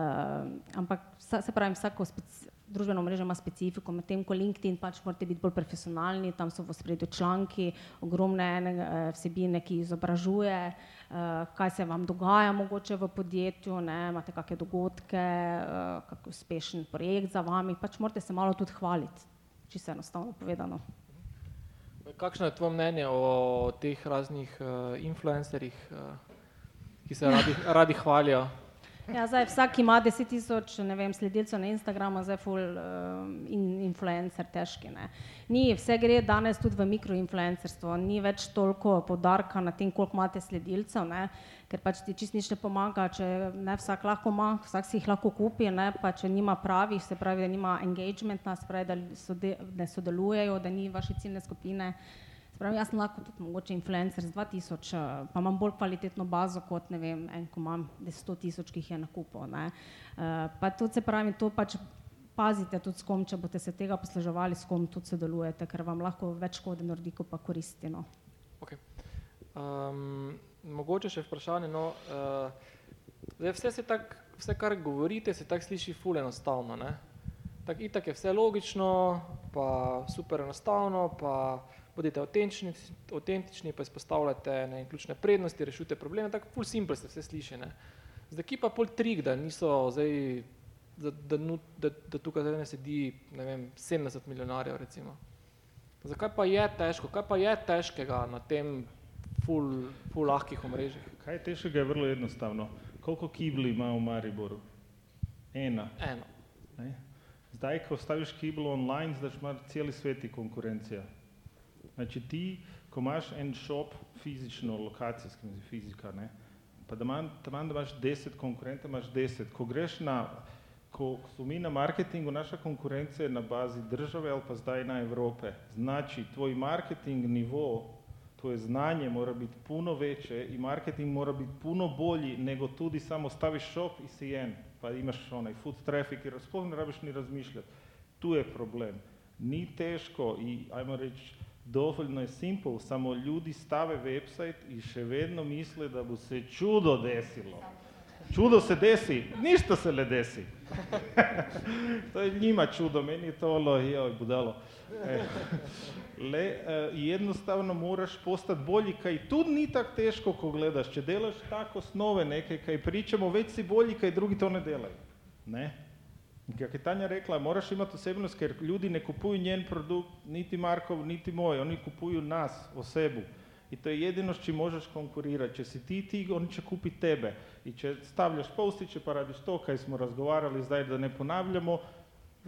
ampak se pravi, vsako družbeno mrežo ima specifiko, medtem ko LinkedIn pač morate biti bolj profesionalni, tam so v spredju članki, ogromne ene, uh, vsebine, ki izobražuje, uh, kaj se vam dogaja mogoče v podjetju, ne, imate kakšne dogodke, uh, kak uspešen projekt za vami, pač morate se malo tudi hvaliti, se enostavno povedano. Kakšno je tvoje mnenje o teh raznih uh, influencerjih, uh, ki se radi, radi hvalijo? Ja, zdaj, vsak ima deset tisoč sledilcev na Instagramu, zdaj ful uh, in influencer težki. Ne. Ni, vse gre danes tudi v mikroinfluencerstvo, ni več toliko podarka na tem, koliko imate sledilcev, ne, ker pač ti čist nič ne pomaga, če ne vsak lahko ima, vsak si jih lahko kupi, ne, pa če nima pravih, se pravi, da nima engagementa, se pravi, da sode, ne sodelujejo, da ni vaše ciljne skupine. Pravi, jaz sem lahko tudi mogoče influencer z 2000, eh, pa imam bolj kvalitetno bazo kot ne vem, en, ko imam 100 tisoč, ki jih je na kupu. Uh, pa tudi se pravi, to pač pazite tudi s kom, če boste se tega posluževali, s kom tudi sodelujete, ker vam lahko več škode naredi, kot pa koristi. No. Okay. Um, mogoče še vprašanje. No, uh, vse, tak, vse, kar govorite, se tako sliši ful enostavno. Tako itak je vse logično, pa super enostavno, pa bodite avtentični, avtentični pa izpostavljate ne, ključne prednosti, rešite probleme, tako full simple se vse sliši. Ne. Zdaj, ki pa pol trik, da niso zdaj, da, da, da, da tukaj zdaj ne sedi, ne vem, 70 milijonarjev recimo. Zakaj pa je težko, kaj pa je težkega na tem full, full lahkih omrežjih? Kaj je težkega je vrlo jednostavno. Koliko kibli ima v Mariboru? Ena. Eno. Ne? Zdaj, ko staviš kiblo online, zdaj imaš celi sveti konkurencija. Znači ti, ko imaš en šop fizično, lokacijski, ne fizika, ne, pa da, man, da imaš deset konkurentov, imaš deset. Ko greš na, ko smo mi na marketingu, naša konkurencija je na bazi države ali pa zdaj na Evrope. Znači, tvoj marketing nivo, tvoje znanje mora biti puno veće i marketing mora biti puno bolji nego tudi samo staviš šop i jen, pa imaš onaj food traffic jer sploh ne rabiš ni razmišljati. Tu je problem. Ni teško i ajmo reći dovoljno je simple, samo ljudi stave website i še vedno misle da bo se čudo desilo. Čudo se desi, ništa se ne desi. <laughs> to je njima čudo, meni je to ono, joj, budalo. E, le, e, jednostavno moraš postati bolji, kaj tu ni tako teško, ko gledaš. Če delaš tako snove nekaj, kaj pričamo, već si bolji, kaj drugi to ne delaju. Ne? Kako je Tanja rekla, moraš imati osebnost, ker ljudi ne kupuju njen produkt, niti Markov, niti moj, oni kupuju nas, osebu. I to je jedino s čim možeš konkurirati. Če si ti ti, oni će kupiti tebe. I če stavljaš postiće pa radiš to, kaj smo razgovarali, zdaj da ne ponavljamo,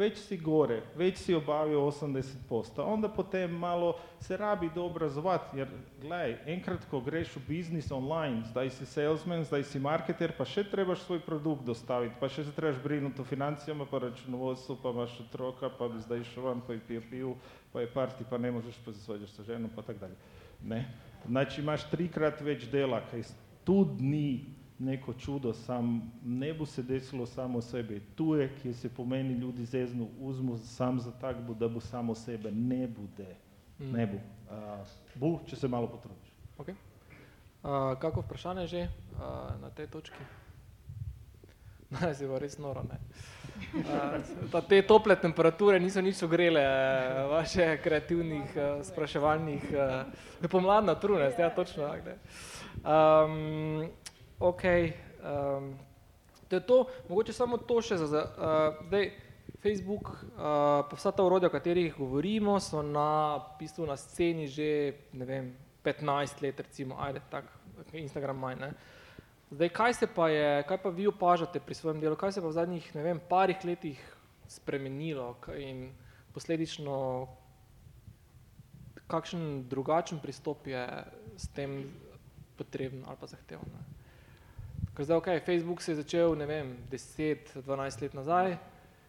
već si gore, već si obavio 80%. Onda potem malo se rabi do obrazovati, jer gledaj, enkrat ko greš u biznis online, zdaj si salesman, zdaj si marketer, pa še trebaš svoj produkt dostaviti, pa še se trebaš brinuti o financijama, pa računovodstvu, pa imaš otroka, pa bi zdaj išel van, pa je pio pivu, pa je parti, pa ne možeš, pa se svađaš sa ženom, pa tak dalje. Ne? Znači imaš trikrat več dela, kaj tu ni neko čudo, sam ne bo se desilo samo sebe. Tu je, kjer se pomeni ljudi zeznu, uzmu sam za tak, bo, da bo samo sebe. Ne bude. Mm. Ne bo. Uh, bo, če se malo potrudiš. Okay. Uh, kako vprašanje že uh, na tej točki? <laughs> Naj se bo res noro, ne. Uh, te tople temperature niso nič ogrele uh, vaše kreativnih uh, spraševalnih, uh, pomladna trunest, ja točno. tak. Um, ok, um, to je to, mogoče samo to še za, uh, dej, Facebook, uh, pa vsa ta urodja, o katerih govorimo, so na, v bistvu na sceni že, ne vem, 15 let recimo, ajde, tak, Instagram manj, ne. Zdaj, kaj se pa je, kaj pa vi opažate pri svojem delu, kaj se pa v zadnjih, ne vem, parih letih spremenilo in posledično kakšen drugačen pristop je s tem potreben ali pa zahteven. Ker zdaj, ok, Facebook se je začel, ne vem, 10-12 let nazaj,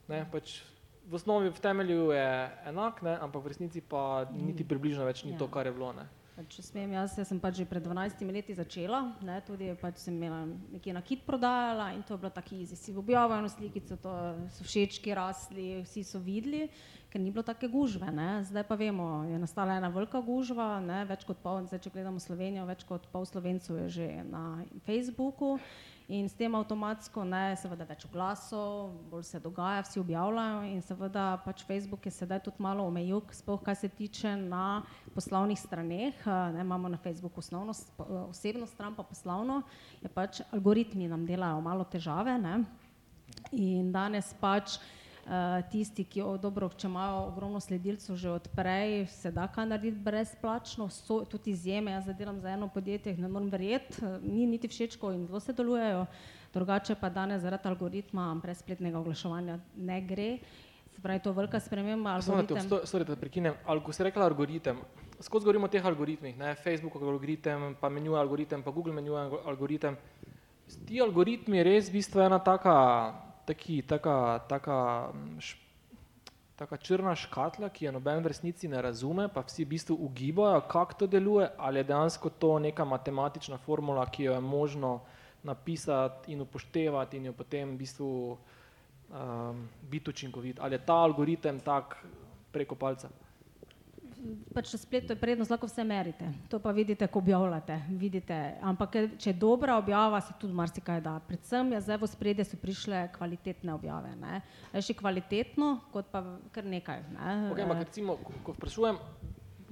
ne, pač v osnovi v temelju je enak, ne, ampak v resnici pa niti približno več ni to, Ja. kar je bilo. Ne. Če smem, jaz, jaz sem pač že pred 12 leti začela, ne, tudi pač sem imela nekje nakit prodajala in to je bilo tako easy. Si objavila eno slikico, to so všečki rasli, vsi so videli, ker ni bilo take gužve. Ne. Zdaj pa vemo, je nastala ena velika gužva, ne, več kot pol, zdaj če gledamo Slovenijo, več kot pol Slovencev je že na Facebooku. In s tem avtomatsko ne, seveda več oglasov, bolj se dogaja, vsi objavljajo in seveda pač Facebook je sedaj tudi malo omejil, sploh kar se tiče na poslovnih straneh. eh, Ne, imamo na Facebooku osnovno, osebno stran, pa poslovno, je pač algoritmi nam delajo malo težave. Ne? In danes pač tisti, ki o, dobro, če imajo ogromno sledilcev že odprej, se da kaj narediti brezplačno, so tudi izjeme. Jaz zdaj delam za eno podjetje, ne morem verjeti, eh, ni niti všečko in zelo se delujejo. Drugače pa danes zaradi algoritma brez spletnega oglaševanja ne gre. Se pravi, to je velika sprememba. Sorry, da prekinem, ali ko si rekla algoritem, skozi govorimo o teh algoritmih, ne, Facebook algoritem, pa menjuje algoritem, pa Google algo- algoritem. Ti algoritmi res v bistvu ena taka, taki, taka, taka, mm, š, taka črna škatla, ki je noben v resnici ne razume, pa vsi v bistvu ugibajo, kako to deluje, ali je dejansko to neka matematična formula, ki jo je možno napisati in upoštevati in jo potem v bistvu um, biti učinkovit. Ali je ta algoritem tak preko palca? Pač na spletu je prednost, lahko vse merite. To pa vidite, ko objavljate. Vidite. Ampak če je dobra objava, se tudi marsikaj da. Predvsem je zdaj v spredje so prišle kvalitetne objave. Ne. Še kvalitetno, kot pa kar nekaj. Ne. Okay, ampak recimo, ko vprašujem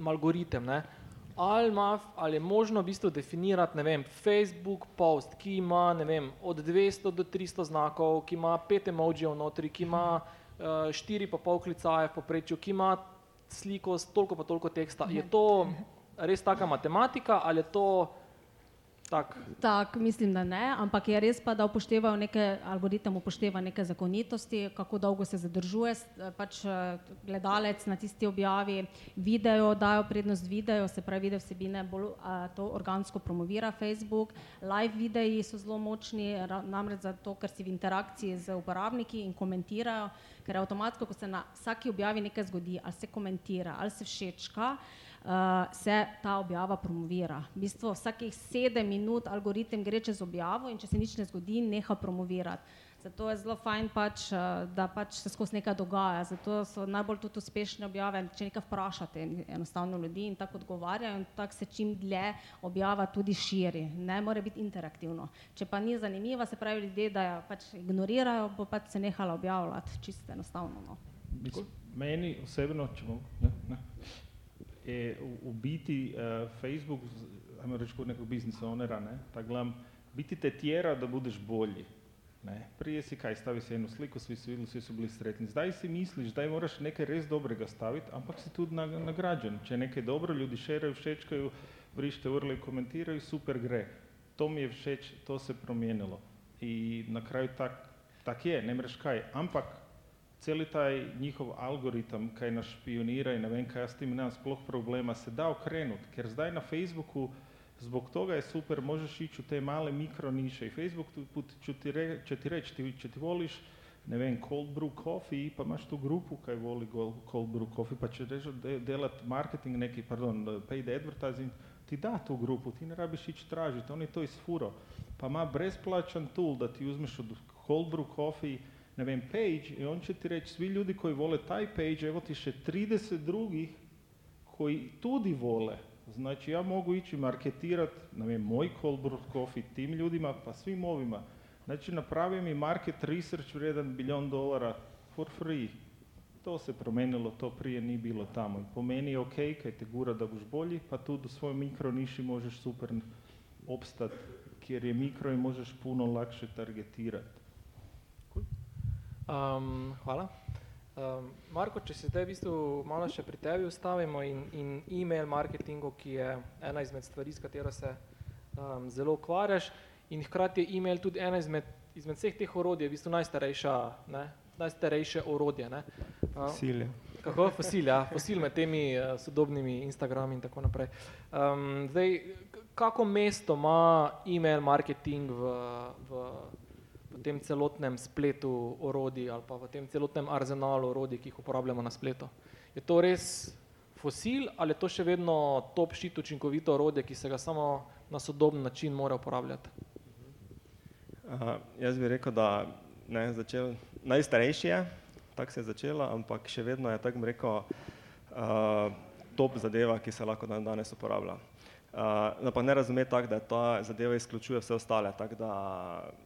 algoritem, ne, ali, ima, ali je možno v bistvu definirati, ne vem, Facebook post, ki ima, ne vem, od 200 do 300 znakov, ki ima pet emojijev notri, ki ima uh, štiri pa pol klicaje v poprečju, ki ima sliko s toliko pa toliko teksta. Je to res taka matematika ali je to tak? Tak, mislim, da ne, ampak je res pa, da upoštevajo neke, algoritem upošteva neke zakonitosti, kako dolgo se zadržuje pač eh, gledalec na tisti objavi, video dajo prednost video, se pravi video vsebine bolj a, to organsko promovira Facebook, live videi so zelo močni, namreč zato, ker si v interakciji z uporabniki in komentirajo, ker avtomatsko, ko se na vsaki objavi nekaj zgodi, ali se komentira, ali se všečka, uh, se ta objava promovira. V bistvu vsakih sedem minut algoritem gre čez objavo in če se nič ne zgodi, neha promovirati. Zato je zelo fajn, pač, eh, da pač se skozi nekaj dogaja. Zato so najbolj tudi uspešne objave, če nekaj vprašate enostavno ljudi in tako odgovarjajo in tako se čim dlje objava tudi širi. Ne more biti interaktivno. Če pa ni zanimiva, se pravi ljudje, da jo pač ignorirajo, bo pač se nehala objavljati, čisto enostavno. No. Mislim, Meni osebno, če bom, ne, ne, je v, v biti uh, Facebook, z- ajmo reči kot nekog biznis ownera, ne, tak gledam, biti te tjera da budeš bolji. Ne. Prije si kaj, stavi si eno sliko, svi su vidjeli, svi su bili sretni. Zdaj si misliš, da moraš nekaj res dobrega staviti, ampak si na- nagrađen. Če nekaj dobro, ljudi šeraju, všečkaju, brišite urle i komentiraju, super gre. To mi je všeč, to se promijenilo. I na kraju tak, tak je, ne mreš kaj. Ampak cijeli taj njihov algoritam kaj nas špionira i ne vem kaj ja s tim nemam sploh problema, se da okrenut. Ker zdaj na Facebooku zbog toga je super, možeš ići u te male mikro niše i Facebook put ću ti, re, će ti reći, ti, će ti voliš ne vem, cold brew coffee, pa imaš tu grupu kaj voli cold brew coffee, pa će reći delat marketing neki, pardon, paid advertising, ti da tu grupu, ti ne rabiš ići tražiti, on je to isfuro. Pa ima bezplaćan tool da ti uzmeš od cold brew coffee, ne vem, page i on će ti reći svi ljudi koji vole taj page, evo ti še 30 drugih koji tudi vole. Znači ja mogu ići marketirati, ne vem, moj cold coffee tim ljudima, pa svim ovima. Znači napravio mi market research vrijedan biljon dolara for free. To se promijenilo, to prije nije bilo tamo. Po meni je ok, kaj te gura da buš bolji, pa tu do svojoj mikro niši možeš super opstat, jer je mikro i možeš puno lakše targetirati. Um, hvala. Um, Marko, če se zdaj v bistvu malo še pri tebi ustavimo in, in e-mail marketingu, ki je ena izmed stvari, s katero se um, zelo ukvarjaš, in hkrati je e-mail tudi ena izmed, izmed vseh teh orodij, v bistvu najstarejša, ne, najstarejše orodje. Ne. Fosil. Kako? Fosil, ja. Fosil med temi uh, sodobnimi Instagrami in tako naprej. Um, zdaj, kako mesto ima e-mail marketing v, v, v tem celotnem spletu orodij ali pa v tem celotnem arzenalu orodij, ki jih uporabljamo na spletu? Je to res fosil ali je to še vedno top šit učinkovito orodje, ki se ga samo na sodoben način mora uporabljati? Uh, jaz bi rekel, da ne, začel, najstarejši je, tako se je začelo, ampak še vedno je tako rekel uh, top zadeva, ki se lahko dan danes uporablja. Uh, no, pa ne razume tako, da ta zadeva izključuje vse ostale, tako da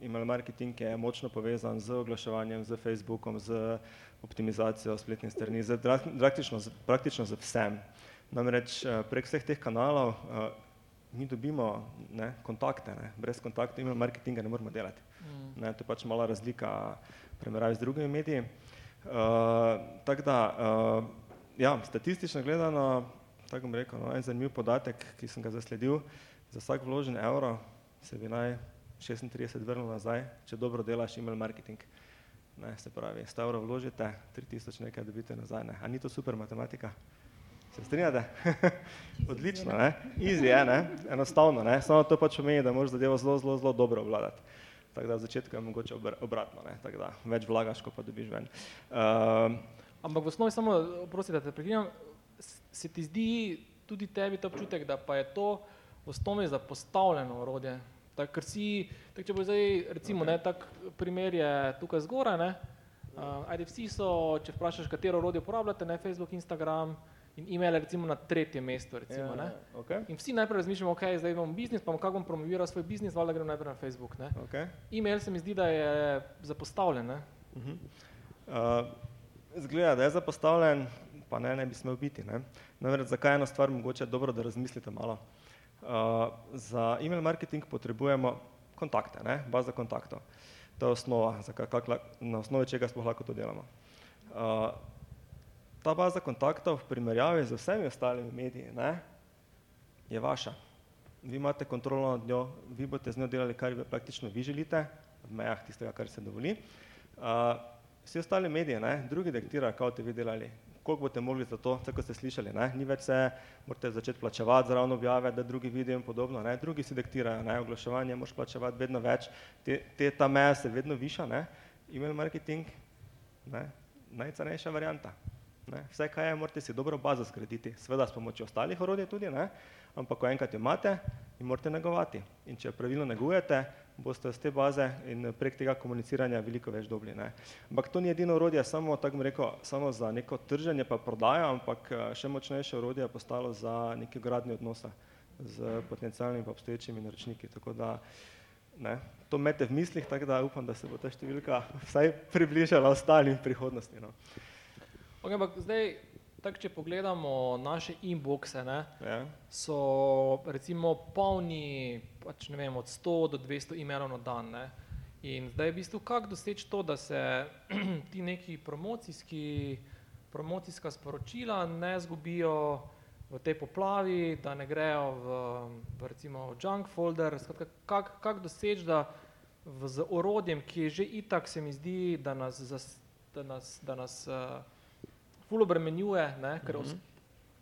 email marketing je močno povezan z oglaševanjem, z Facebookom, z optimizacijo spletnih strani, z, praktično, praktično z vsem. Namreč prek vseh teh kanalov uh, mi dobimo ne, kontakte, ne. brez kontakta email marketinga ne moramo delati. Mm. Ne, to je pač mala razlika primerjavi z drugimi mediji. Uh, tako da, uh, ja, statistično gledano, tako bom rekel, no, en zanimiv podatek, ki sem ga zasledil, za vsak vložen evro se bi naj 36 vrnil nazaj, če dobro delaš email marketing. Ne, se pravi, 100 evrov vložite, 3000 nekaj dobite nazaj. Ne. A ni to super matematika? Se strinjate? <laughs> Odlično, ne? Easy je, ne? Enostavno, ne? Samo to pač pomeni, da moraš zadevo zelo, zelo, zelo dobro obvladati. Tako da v začetku je mogoče obratno, ne? Tako da več vlagaš, ko pa dobiš ven. Uh, Ampak v osnovi samo, prosim, da te prekinem, se ti zdi tudi tebi ta občutek, da pa je to v osnovi zapostavljeno orodje? Tak, ker si, tak, če bo zdaj, recimo, okay. ne, tak primer je tukaj zgoraj, ne? Uh, ajde, vsi so, če vprašaš, katero orodje uporabljate, ne, Facebook, Instagram, in e-mail recimo na tretjem mestu. Recimo, ja, okay. In vsi najprej razmišljamo, ok, zdaj imamo biznis, pa kako bom promoviral svoj biznis, valjda grem najprej na Facebook. Okay. E-mail se mi zdi, da je zapostavljen. Uh -huh. uh, zgleda, da je zapostavljen, pa ne, ne bi smel biti. Namreč, zakaj je ena stvar mogoče dobro, da razmislite malo. Uh, za e-mail marketing potrebujemo kontakte, ne? baza kontaktov. To je osnova, kak, kak, na osnovi čega sploh lahko to delamo. Uh, ta baza kontaktov v primerjavi z vsemi ostalimi mediji ne, je vaša. Vi imate kontrolo nad njo, vi boste z njo delali, kar vi praktično vi želite, v mejah tistega, kar se dovoli. Uh, vsi ostali mediji, ne, drugi diktirajo, kako boste vi delali, koliko boste mogli za to, tako ste slišali, ne, ni več se, morate začeti plačevati za ravno objave, da drugi vidijo in podobno, ne, drugi si diktirajo, ne, oglaševanje moraš plačevati vedno več, te, te ta meja se vedno viša, ne, email marketing, ne, najcenejša varianta. Ne. Vse, kaj je, morate si dobro bazo zgraditi, seveda s pomočjo ostalih orodij tudi, ne. ampak ko enkrat jo imate, jo morate negovati. In če pravilno negujete, boste z te baze in prek tega komuniciranja veliko več dobili. Ne. Ampak to ni edino orodje, samo, tako rekel, samo za neko trženje pa prodajo, ampak še močnejše orodje je postalo za neki gradni odnosa z potencijalnimi pa obstoječimi naročniki. Tako da, ne, to imete v mislih, tako da upam, da se bo ta številka vsaj približala ostalim prihodnosti. No. Okay, ampak zdaj, tak, če pogledamo naše inboxe, ne, ja. so recimo polni pač, vem, od 100 do 200 e-mailov na dan. Ne. In zdaj v bistvu kako doseči to, da se <clears throat> ti neki promocijski, promocijska sporočila ne zgubijo v tej poplavi, da ne grejo v, v recimo junk folder. Skratka, kak, kak doseči, da v, z orodjem, ki je že itak, se mi zdi, da nas, da nas, da nas uh, ful obremenjuje, ne, ker Mhm.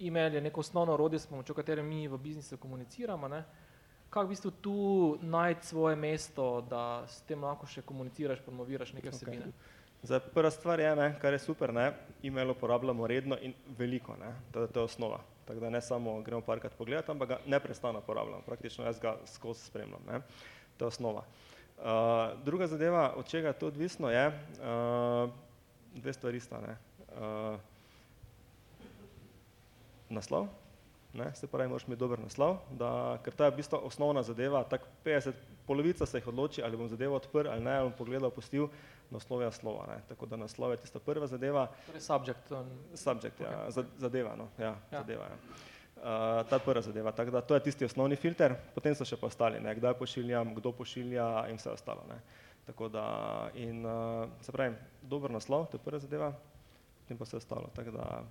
e-mail je neko osnovno orodje, s pomočjo katere mi v biznisu komuniciramo. Ne. Kako v bistvu tu najti svoje mesto, da s tem lahko še komuniciraš, promoviraš neke vsebine? Zdaj, prva stvar je, ne, kar je super, ne, e-mail uporabljamo redno in veliko, ne, to, to je osnova. Tako da ne samo gremo parkrat pogledati, ampak ga neprestano uporabljamo, praktično jaz ga skozi spremljam, ne, to je osnova. Uh, druga zadeva, od čega je to odvisno, je, uh, dve stvari sta, ne. Uh, naslov, ne, se pravi, moraš imeti dober naslov, da, ker ta je v bistvu osnovna zadeva, tako 50, polovica se jih odloči, ali bom zadevo odprl ali ne, ali bom pogledal, pustil, naslov je slova, ne, tako da naslov je tista prva zadeva, Torej, subject. um, subject, ja, Ok. za- zadeva, no, ja, Ja. zadeva, ja. Uh, ta prva zadeva, tako da to je tisti osnovni filter, potem so še pa ostali, ne, kdaj pošiljam, kdo pošilja in vse ostalo, ne. Tako da, in uh, se pravi, dober naslov, to je prva zadeva, potem pa vse ostalo, tako da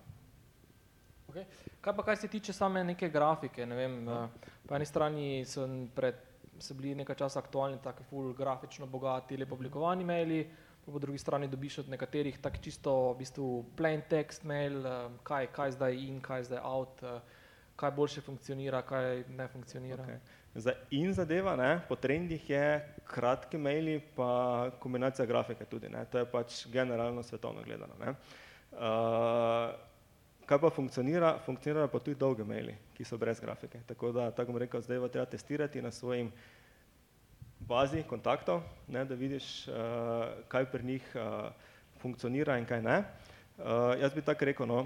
Okay. Kaj pa kar se tiče same neke grafike, ne vem, uh, po eni strani so pred, so bili nekaj časa aktualni taki full grafično bogati, lepo oblikovani maili, po drugi strani dobiš od nekaterih tak čisto v bistvu plain text mail, uh, kaj, kaj zdaj in, kaj zdaj out, uh, kaj boljše funkcionira, kaj ne funkcionira. Okay. Za in zadeva, ne, po trendih je kratki maili pa kombinacija grafike tudi, ne, to je pač generalno svetovno gledano. Ne. Uh, kaj pa funkcionira? Funkcionirajo pa tudi dolge maili, ki so brez grafike. Tako da, tako bom rekel, zdaj bo treba testirati na svojim bazi kontaktov, ne, da vidiš, uh, kaj pri njih uh, funkcionira in kaj ne. Uh, jaz bi tako rekel, no,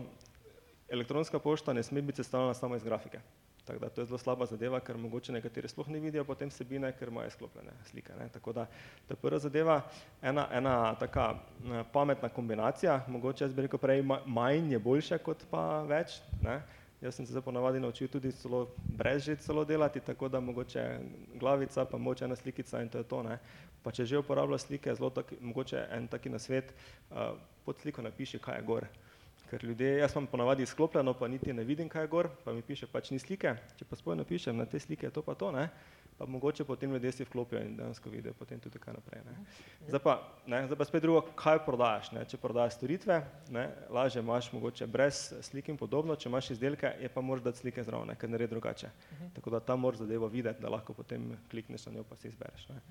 elektronska pošta ne sme biti sestavljena samo iz grafike. Tako da to je zelo slaba zadeva, ker mogoče nekateri sploh ne vidijo potem vsebine, ker imajo sklopljene slike. Ne. Tako da to je prva zadeva, ena, ena taka eh, pametna kombinacija, mogoče jaz bi rekel prej ma- manj je boljše kot pa več. Ne. Jaz sem se zdaj ponavadi naučil tudi celo brez že celo delati, tako da mogoče glavica, pa mogoče ena slikica in to je to. Ne. Pa če že uporablja slike, zelo tak, mogoče en taki nasvet, uh, pod sliko napiši, kaj je gor. Ker ljudje, jaz imam ponavadi izklopljeno, pa niti ne vidim, kaj je gor, pa mi piše pač ni slike. Če pa spoj napišem na te slike to pa to, ne, pa mogoče potem ljudje si vklopijo in dejansko vidijo potem tudi kaj naprej. Ne. Zdaj, pa, ne, zdaj pa spet drugo, kaj prodajaš. Ne. Če prodajaš storitve, ne, lažje imaš mogoče brez slik in podobno, če imaš izdelke, je pa moraš dati slike zraven, ne, ker naredi drugače. Tako da tam moraš zadevo videti, da lahko potem klikneš na njo pa si izbereš. Ne.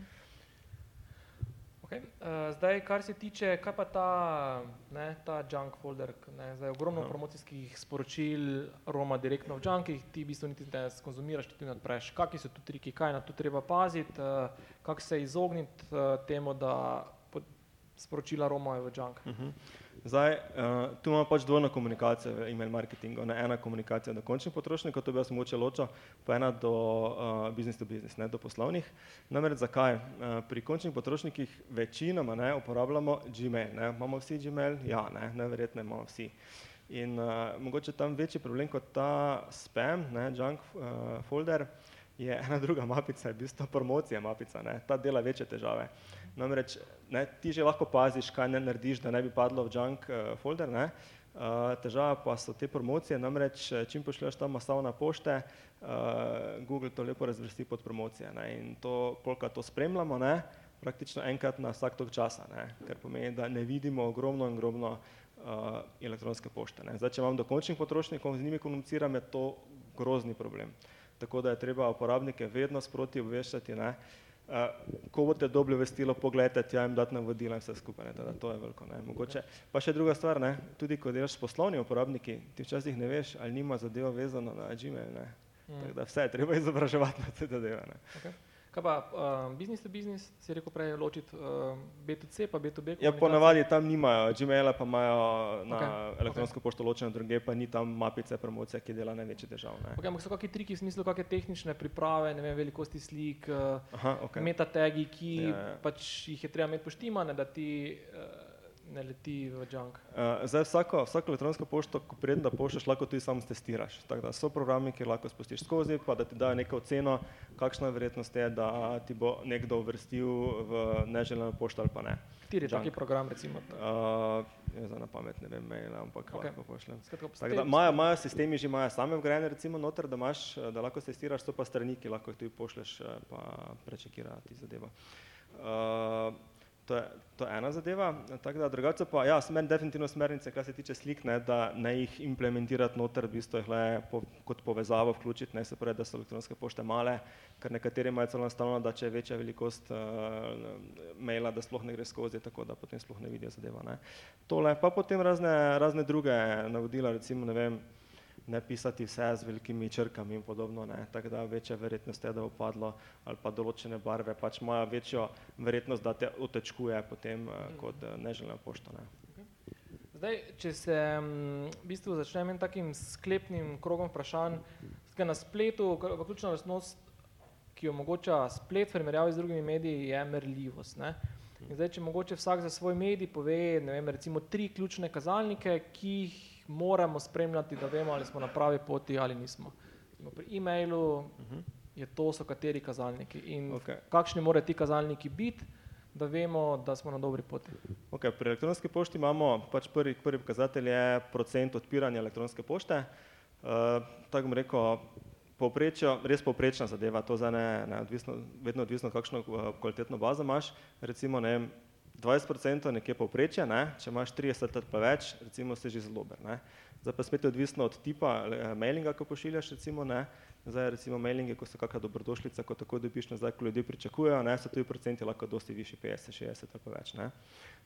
Okay. Uh, zdaj, kar se tiče, kaj pa ta, ne, ta junk folder, ne, zdaj ogromno Aha. promocijskih sporočil roma direktno v junkih, ti v bistvu niti ne skonzumiraš, ti ne odpreš. Kakšni so tu triki, kaj na to treba paziti, uh, kako se izogniti uh, temu, da sporočila romajo v junk. Mhm. Zdaj, uh, tu imamo pač dvojno komunikacijo v email marketingu. Ne? Ena komunikacija do končnih potrošnikov, to bi jaz mogoče ločil, pa ena do uh, business to business, ne? do poslovnih. Namreč zakaj? Uh, pri končnih potrošnikih večinoma ne, uporabljamo Gmail. Ne? Imamo vsi Gmail? Ja, ne, neverjetno imamo vsi. In uh, mogoče tam večji problem kot ta spam, ne, junk uh, folder, je ena druga mapica, je v bistvu promocija mapica, ne, ta dela večje težave. Namreč ne, ti že lahko paziš, kaj ne narediš, da ne bi padlo v junk uh, folder, ne. Uh, težava pa so te promocije, namreč eh, čim pošlješ tam masovne pošte, uh, Google to lepo razvrsti pod promocije. Ne, in to, koliko to spremljamo, ne, praktično enkrat na vsak tok časa, ne, kar pomeni, da ne vidimo ogromno in ogromno uh, elektronske pošte. Zdaj, če imam do končnih potrošnikov, z njimi komuniciram, je to grozni problem. Tako da je treba uporabnike vedno sproti obveščati. Ne. Uh, ko boste dobili vestilo, pogledajte, tja jim dati navodila in vse skupaj. Ne, teda to je veliko. Ne. Mogoče. Pa še druga stvar, ne. tudi ko delaš s poslovnimi uporabniki, ti včasih ne veš, ali nima zadeva vezana na Gmail. Ne. Mm. Tako da vse je treba izobraževati na te zadeve. Ne. Okay. Kaj pa uh, business to business, si rekel prej ločiti uh, B2C pa B2B? Ja, ponavadi tam nimajo Gmaila, pa imajo na okay, elektronsko okay. pošto ločeno druge, pa ni tam mapice promocije, ki dela največji težav. Ne. Okay, ampak so kakšni triki v smislu, kakšne tehnične priprave, ne vem, velikosti slik, uh, Aha, okay. metatagi, ki Ja, ja. pač jih je treba imeti poštimane, da ti uh, ne leti v junk. Uh, zdaj vsako, vsako elektronsko pošto, ko preden da pošljaš, lahko tudi sam testiraš. Tako da so programi, ki lahko spustiš skozi, pa da ti dajo neko oceno, kakšna verjetnost je, da ti bo nekdo uvrstil v neželeno pošto ali pa ne. Kateri je taki program, recimo? Uh, je za na pamet, ne vem, mail, ampak okay. lahko pošljem. Imajo, sistemi že imajo same vgrajene recimo noter, da imaš, eh, da lahko testiraš, so pa strani, ki lahko jih tudi pošleš, eh, pa prečekira ti zadevo. Uh, to, je, to je ena zadeva, tako da drugače pa, ja, meni definitivno smernice, kar se tiče slik, ne, da ne jih implementirati noter, v bistvu jih le po, kot povezavo vključiti, ne se pravi, da so elektronske pošte male, ker nekateri imajo celo enostavno, da če je večja velikost uh, maila, da sploh ne gre skozi, tako da potem sploh ne vidijo zadeva. Ne. Tole, pa potem razne, razne druge navodila, recimo, ne vem, ne pisati vse z velikimi črkami in podobno, ne, tako da večja verjetnost je, da bo padlo, ali pa določene barve pač imajo večjo verjetnost, da te otečkuje potem eh, kot eh, neželena pošta. Ne. Zdaj, če se mm, v bistvu začnem en takim sklepnim krogom vprašanj, Skratka, na spletu, ključna lastnost, ki omogoča splet v primerjavi z drugimi mediji, je merljivost. Ne? In zdaj, če mogoče vsak za svoj medij pove, ne vem, recimo tri ključne kazalnike, ki jih moramo spremljati, da vemo, ali smo na pravi poti ali nismo. Recimo Pri e-mailu je to so kateri kazalniki in Okej. kakšni morajo ti kazalniki biti, da vemo, da smo na dobri poti. Okay, pri elektronski pošti imamo pač prvi, prvi pokazatelj je procent odpiranja elektronske pošte. Uh, tako bom rekel, povprečjo, res povprečna zadeva, to za ne, ne odvisno, vedno odvisno, kakšno uh, kvalitetno bazo imaš. Recimo, ne vem, 20% nekje povprečje, ne? če imaš 30 ali pa več, recimo si že zelo dober. ne. Zdaj pa spet je odvisno od tipa eh, mailinga, ko pošiljaš, recimo, ne. Zdaj recimo mailinge, ko so kakšna dobrodošlica, ko tako dobiš nazaj, ko ljudje pričakujejo, ne, so tudi procenti lahko dosti višji, 50, 60 ali pa več. Ne.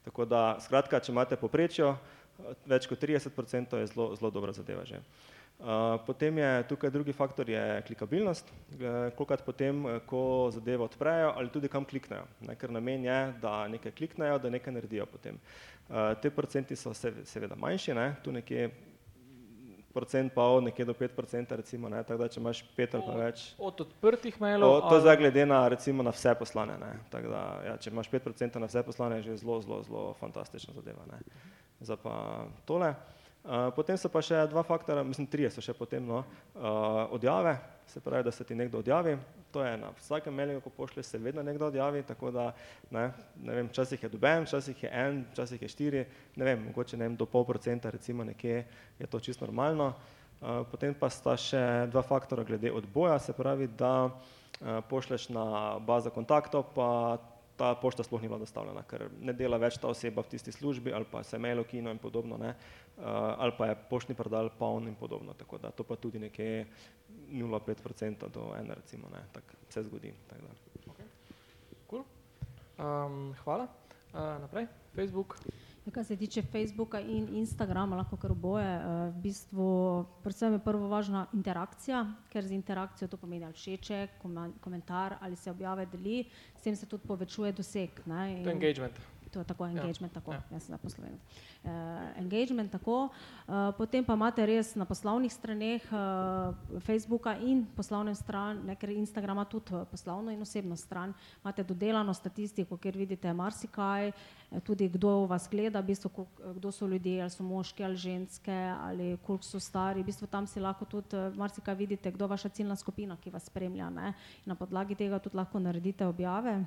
Tako da, skratka, če imate poprečjo, eh, več kot 30% je zelo, zelo dobra zadeva že. Uh, potem je tukaj drugi faktor, je klikabilnost, uh, kolikrat potem, eh, ko zadevo odprejo ali tudi kam kliknejo, ne, ker namen je, da nekaj kliknejo, da nekaj naredijo potem. Te procenti so se, seveda manjši, ne, tu nekje procent pa od nekje do 5 procenta recimo, ne, tako da če imaš pet ali pa več, Od odprtih mailov. O, to je zdaj glede na, recimo, na vse poslane. Ne. Tako Da, ja, če imaš 5% na vse poslane, je že zelo, zelo, zelo fantastična zadeva. Ne. Zdaj pa tole. Uh, potem so pa še dva faktora, mislim, trije so še potem, no, uh, odjave, se pravi, da se ti nekdo odjavi. To je na vsakem mailingu, ko pošlješ, se vedno nekdo odjavi, tako da, ne, ne vem, včasih je doben, včasih je en, včasih je štiri, ne vem, mogoče ne vem, do pol procenta recimo nekje je to čisto normalno. Uh, potem pa sta še dva faktora glede odboja, se pravi, da pošlješ na bazo kontaktov, pa ta pošta sploh ni bila dostavljena, ker ne dela več ta oseba v tisti službi ali pa se mail kino in podobno, ne, uh, ali pa je poštni predal poln in podobno, tako da to pa tudi nekje 0,5% do 1 recimo, ne, tako se zgodi. Tak da. Cool. Um, hvala. Uh, naprej, Facebook. Ja, Kar se tiče Facebooka in Instagrama, lahko kar oboje, eh, v bistvu predvsem je prvo važna interakcija, ker z interakcijo to pomeni ali všeček, komentar ali se objave deli, s tem se tudi povečuje doseg. Ne, in- engagement. To je tako engagement, tako, ja. jaz sem zaposlen. Uh, engagement tako, uh, potem pa imate res na poslovnih straneh uh, Facebooka in poslovnem stran, ne, ker Instagram ima tudi eh, poslovno in osebno stran, imate dodelano statistiko, kjer vidite marsikaj, eh, tudi kdo vas gleda, v bistvu, eh, kdo so ljudje, ali so moški ali ženske, ali koliko so stari, v bistvu tam si lahko tudi eh, marsikaj vidite, kdo je vaša ciljna skupina, ki vas spremlja. Ne. In na podlagi tega tudi lahko naredite objave.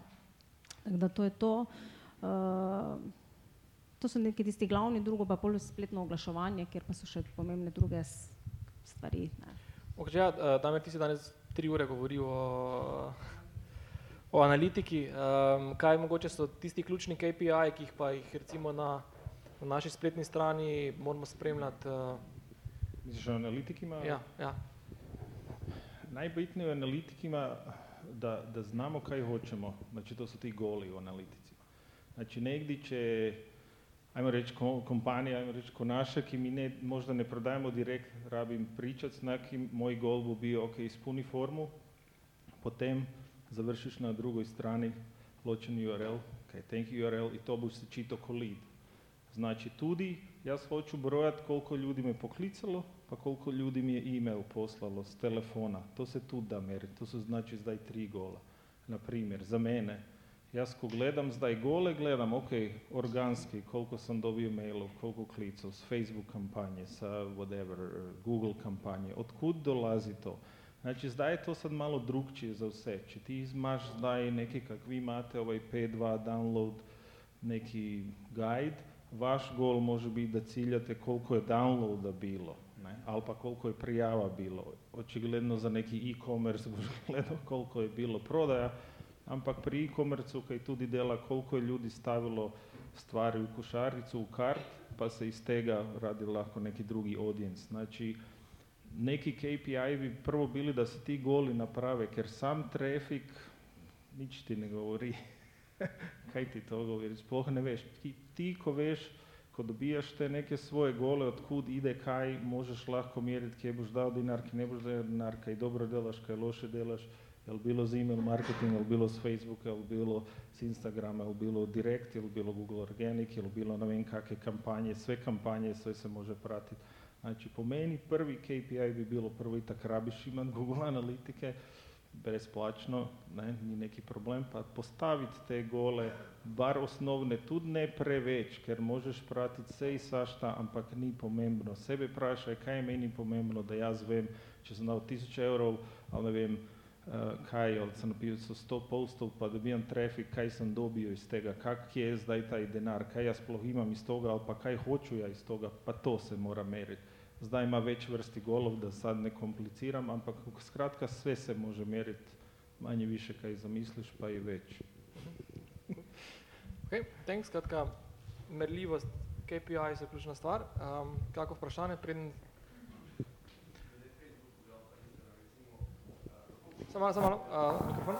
Tako da to je to. Uh, to so neki tisti glavni, drugo pa pol spletno oglaševanje, kjer pa so še pomembne druge stvari. Ne. Okay, ja, uh, Damir, ti si danes tri ure govoril o, o analitiki. Um, kaj mogoče so tisti ključni KPI, ki jih pa jih recimo na, na naši spletni strani moramo spremljati? Uh, Misliš, o analitikima? ja, ja. Najbitnije u analitikima da, da znamo kaj hoćemo, znači to su ti goli u analitici. Znači negdje će, ajmo reći ko- kompanija, ajmo reći ko naša, ki mi ne, možda ne prodajemo direkt, rabim pričat s nekim, moj gol bi bio, ok, ispuni formu, potem završiš na drugoj strani ločen URL, ok, thank you URL i to boš se čito ko lead. Znači tudi ja hoću brojat koliko ljudi me poklicalo, pa koliko ljudi mi je e-mail poslalo s telefona. To se tu da meriti, to su znači zdaj tri gola. Na primjer, za mene, ja ko gledam zdaj gole, gledam, ok, organski, koliko sam dobio mailov, koliko klicov, s Facebook kampanje, sa whatever, Google kampanje, otkud dolazi to? Znači, zdaj je to sad malo drugčije za vse. Če ti imaš zdaj neki kak vi imate ovaj P2 download, neki guide, vaš gol može biti da ciljate koliko je downloada bilo, ne? ali pa koliko je prijava bilo. Očigledno za neki e-commerce koliko je bilo prodaja, ampak pri e-commerceu kaj tudi dela koliko je ljudi stavilo stvari v košarico, v kart, pa se iz tega radi lahko neki drugi audience. Znači, neki KPI bi prvo bili da se ti goli naprave, ker sam trafik nič ti ne govori. <laughs> kaj ti to govori? Sploh ne veš. Ti, ti ko veš, ko dobijaš te neke svoje gole, odkud ide kaj, možeš lahko mjeriti, kje boš dal dinar, kje ne boš dal dinar, kaj dobro delaš, kaj loše delaš, je bilo z email marketing, je bilo s Facebooka, je bilo s Instagrama, je bilo direkt, je bilo Google Organic, je bilo ne vem kakve kampanje, sve kampanje, sve se može pratiti. Znači, po meni prvi KPI bi bilo prvo i tak rabiš imat <laughs> Google analitike, brezplačno, ne, ni neki problem, pa postaviti te gole, bar osnovne, tudi ne preveč, ker možeš pratiti vse in sašta, ampak ni pomembno. Sebe vprašaj, kaj je meni pomembno, da jaz vem, če sem dal tisoč evrov, ali ne vem, kaj, ali sem napisal sto postov, pa dobivam trafik, kaj sem dobil iz tega, kak je zdaj taj denar, kaj jaz sploh imam iz toga, ali pa kaj hoču ja iz toga, pa to se mora meriti. Zdaj ima več vrsti golov, da sad ne kompliciram, ampak skratka sve se može meriti, manje više kaj zamisliš, pa i več. <laughs> Ok, thanks, skratka, merljivost KPI je ključna stvar. Um, kako vprašanje, preden Samo malo, samo malo, uh, mikrofon.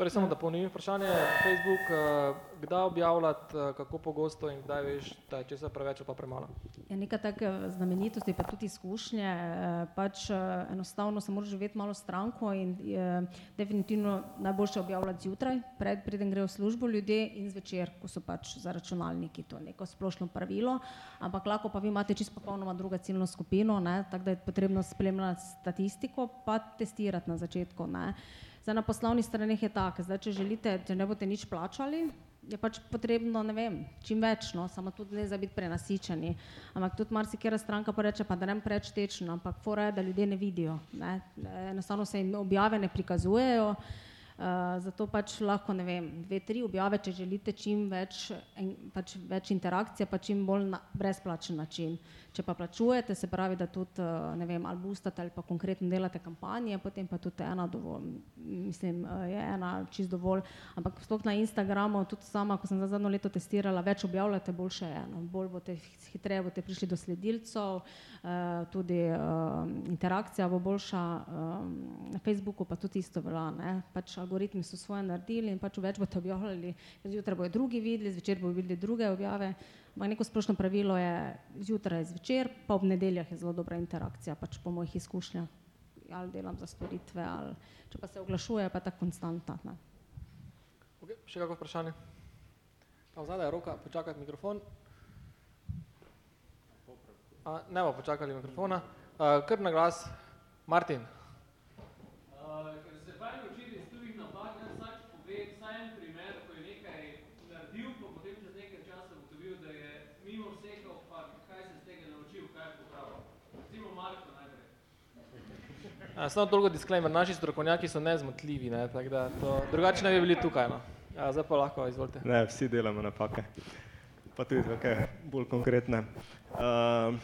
Torej, samo da ponovim vprašanje, Facebook, uh, kdaj objavljati, uh, kako pogosto in kdaj veš, da je česa preveč pa premalo? Ja, neka taka znamenitost je pa tudi izkušnje, eh, pač eh, enostavno se moraš živeti malo stranko in je definitivno najboljše objavljati zjutraj, pred, preden grejo v službo ljudje in zvečer, ko so pač za računalniki, to je neko splošno pravilo, ampak lahko pa vi imate čisto popolnoma druga ciljno skupino, ne, tako da je potrebno spremljati statistiko, pa testirati na začetku, ne. Zdaj na poslovnih straneh je tako, zdaj če želite, če ne boste nič plačali, je pač potrebno, vem, čim več, no, samo tudi ne za biti prenasičeni. Ampak tudi marsikera stranka pa reče, pa da ne bom preveč tečen, ampak fora je, da ljudje ne vidijo, ne. Enostavno se jim objave ne prikazujejo, Uh, zato pač lahko, ne vem, dve, tri objave, če želite čim več, en, pač več interakcije, pa čim bolj na brezplačen način. Če pa plačujete, se pravi, da tudi, uh, ne vem, ali boostate ali pa konkretno delate kampanje, potem pa tudi ena dovolj, mislim, uh, je ena čist dovolj, ampak sploh na Instagramu, tudi sama, ko sem za zadnjo leto testirala, več objavljate, boljše je eno, bolj boste hitreje boste prišli do sledilcev, uh, tudi uh, interakcija bo boljša, uh, na Facebooku pa tudi isto velja, ne, pač algoritmi so svoje naredili in pač več boste objavljali, zjutraj bojo drugi videli, zvečer bojo videli druge objave, ampak neko splošno pravilo je zjutraj, zvečer, pa ob nedeljah je zelo dobra interakcija, pač po mojih izkušnjah, ali delam za storitve, ali če pa se oglašuje, pa je tako konstantna. Ne. Okay, še kako vprašanje? Tam zadaj je roka, počakati mikrofon. A, ne bomo počakali mikrofona. Uh, kar na glas, Martin. Uh, samo toliko disclaimer, naši strokovnjaki so nezmotljivi, ne, tako da to, drugače ne bi bili tukaj, no. Ja, zdaj pa lahko, izvolite. Ne, vsi delamo napake, pa tudi kakšne bolj konkretne. Uh,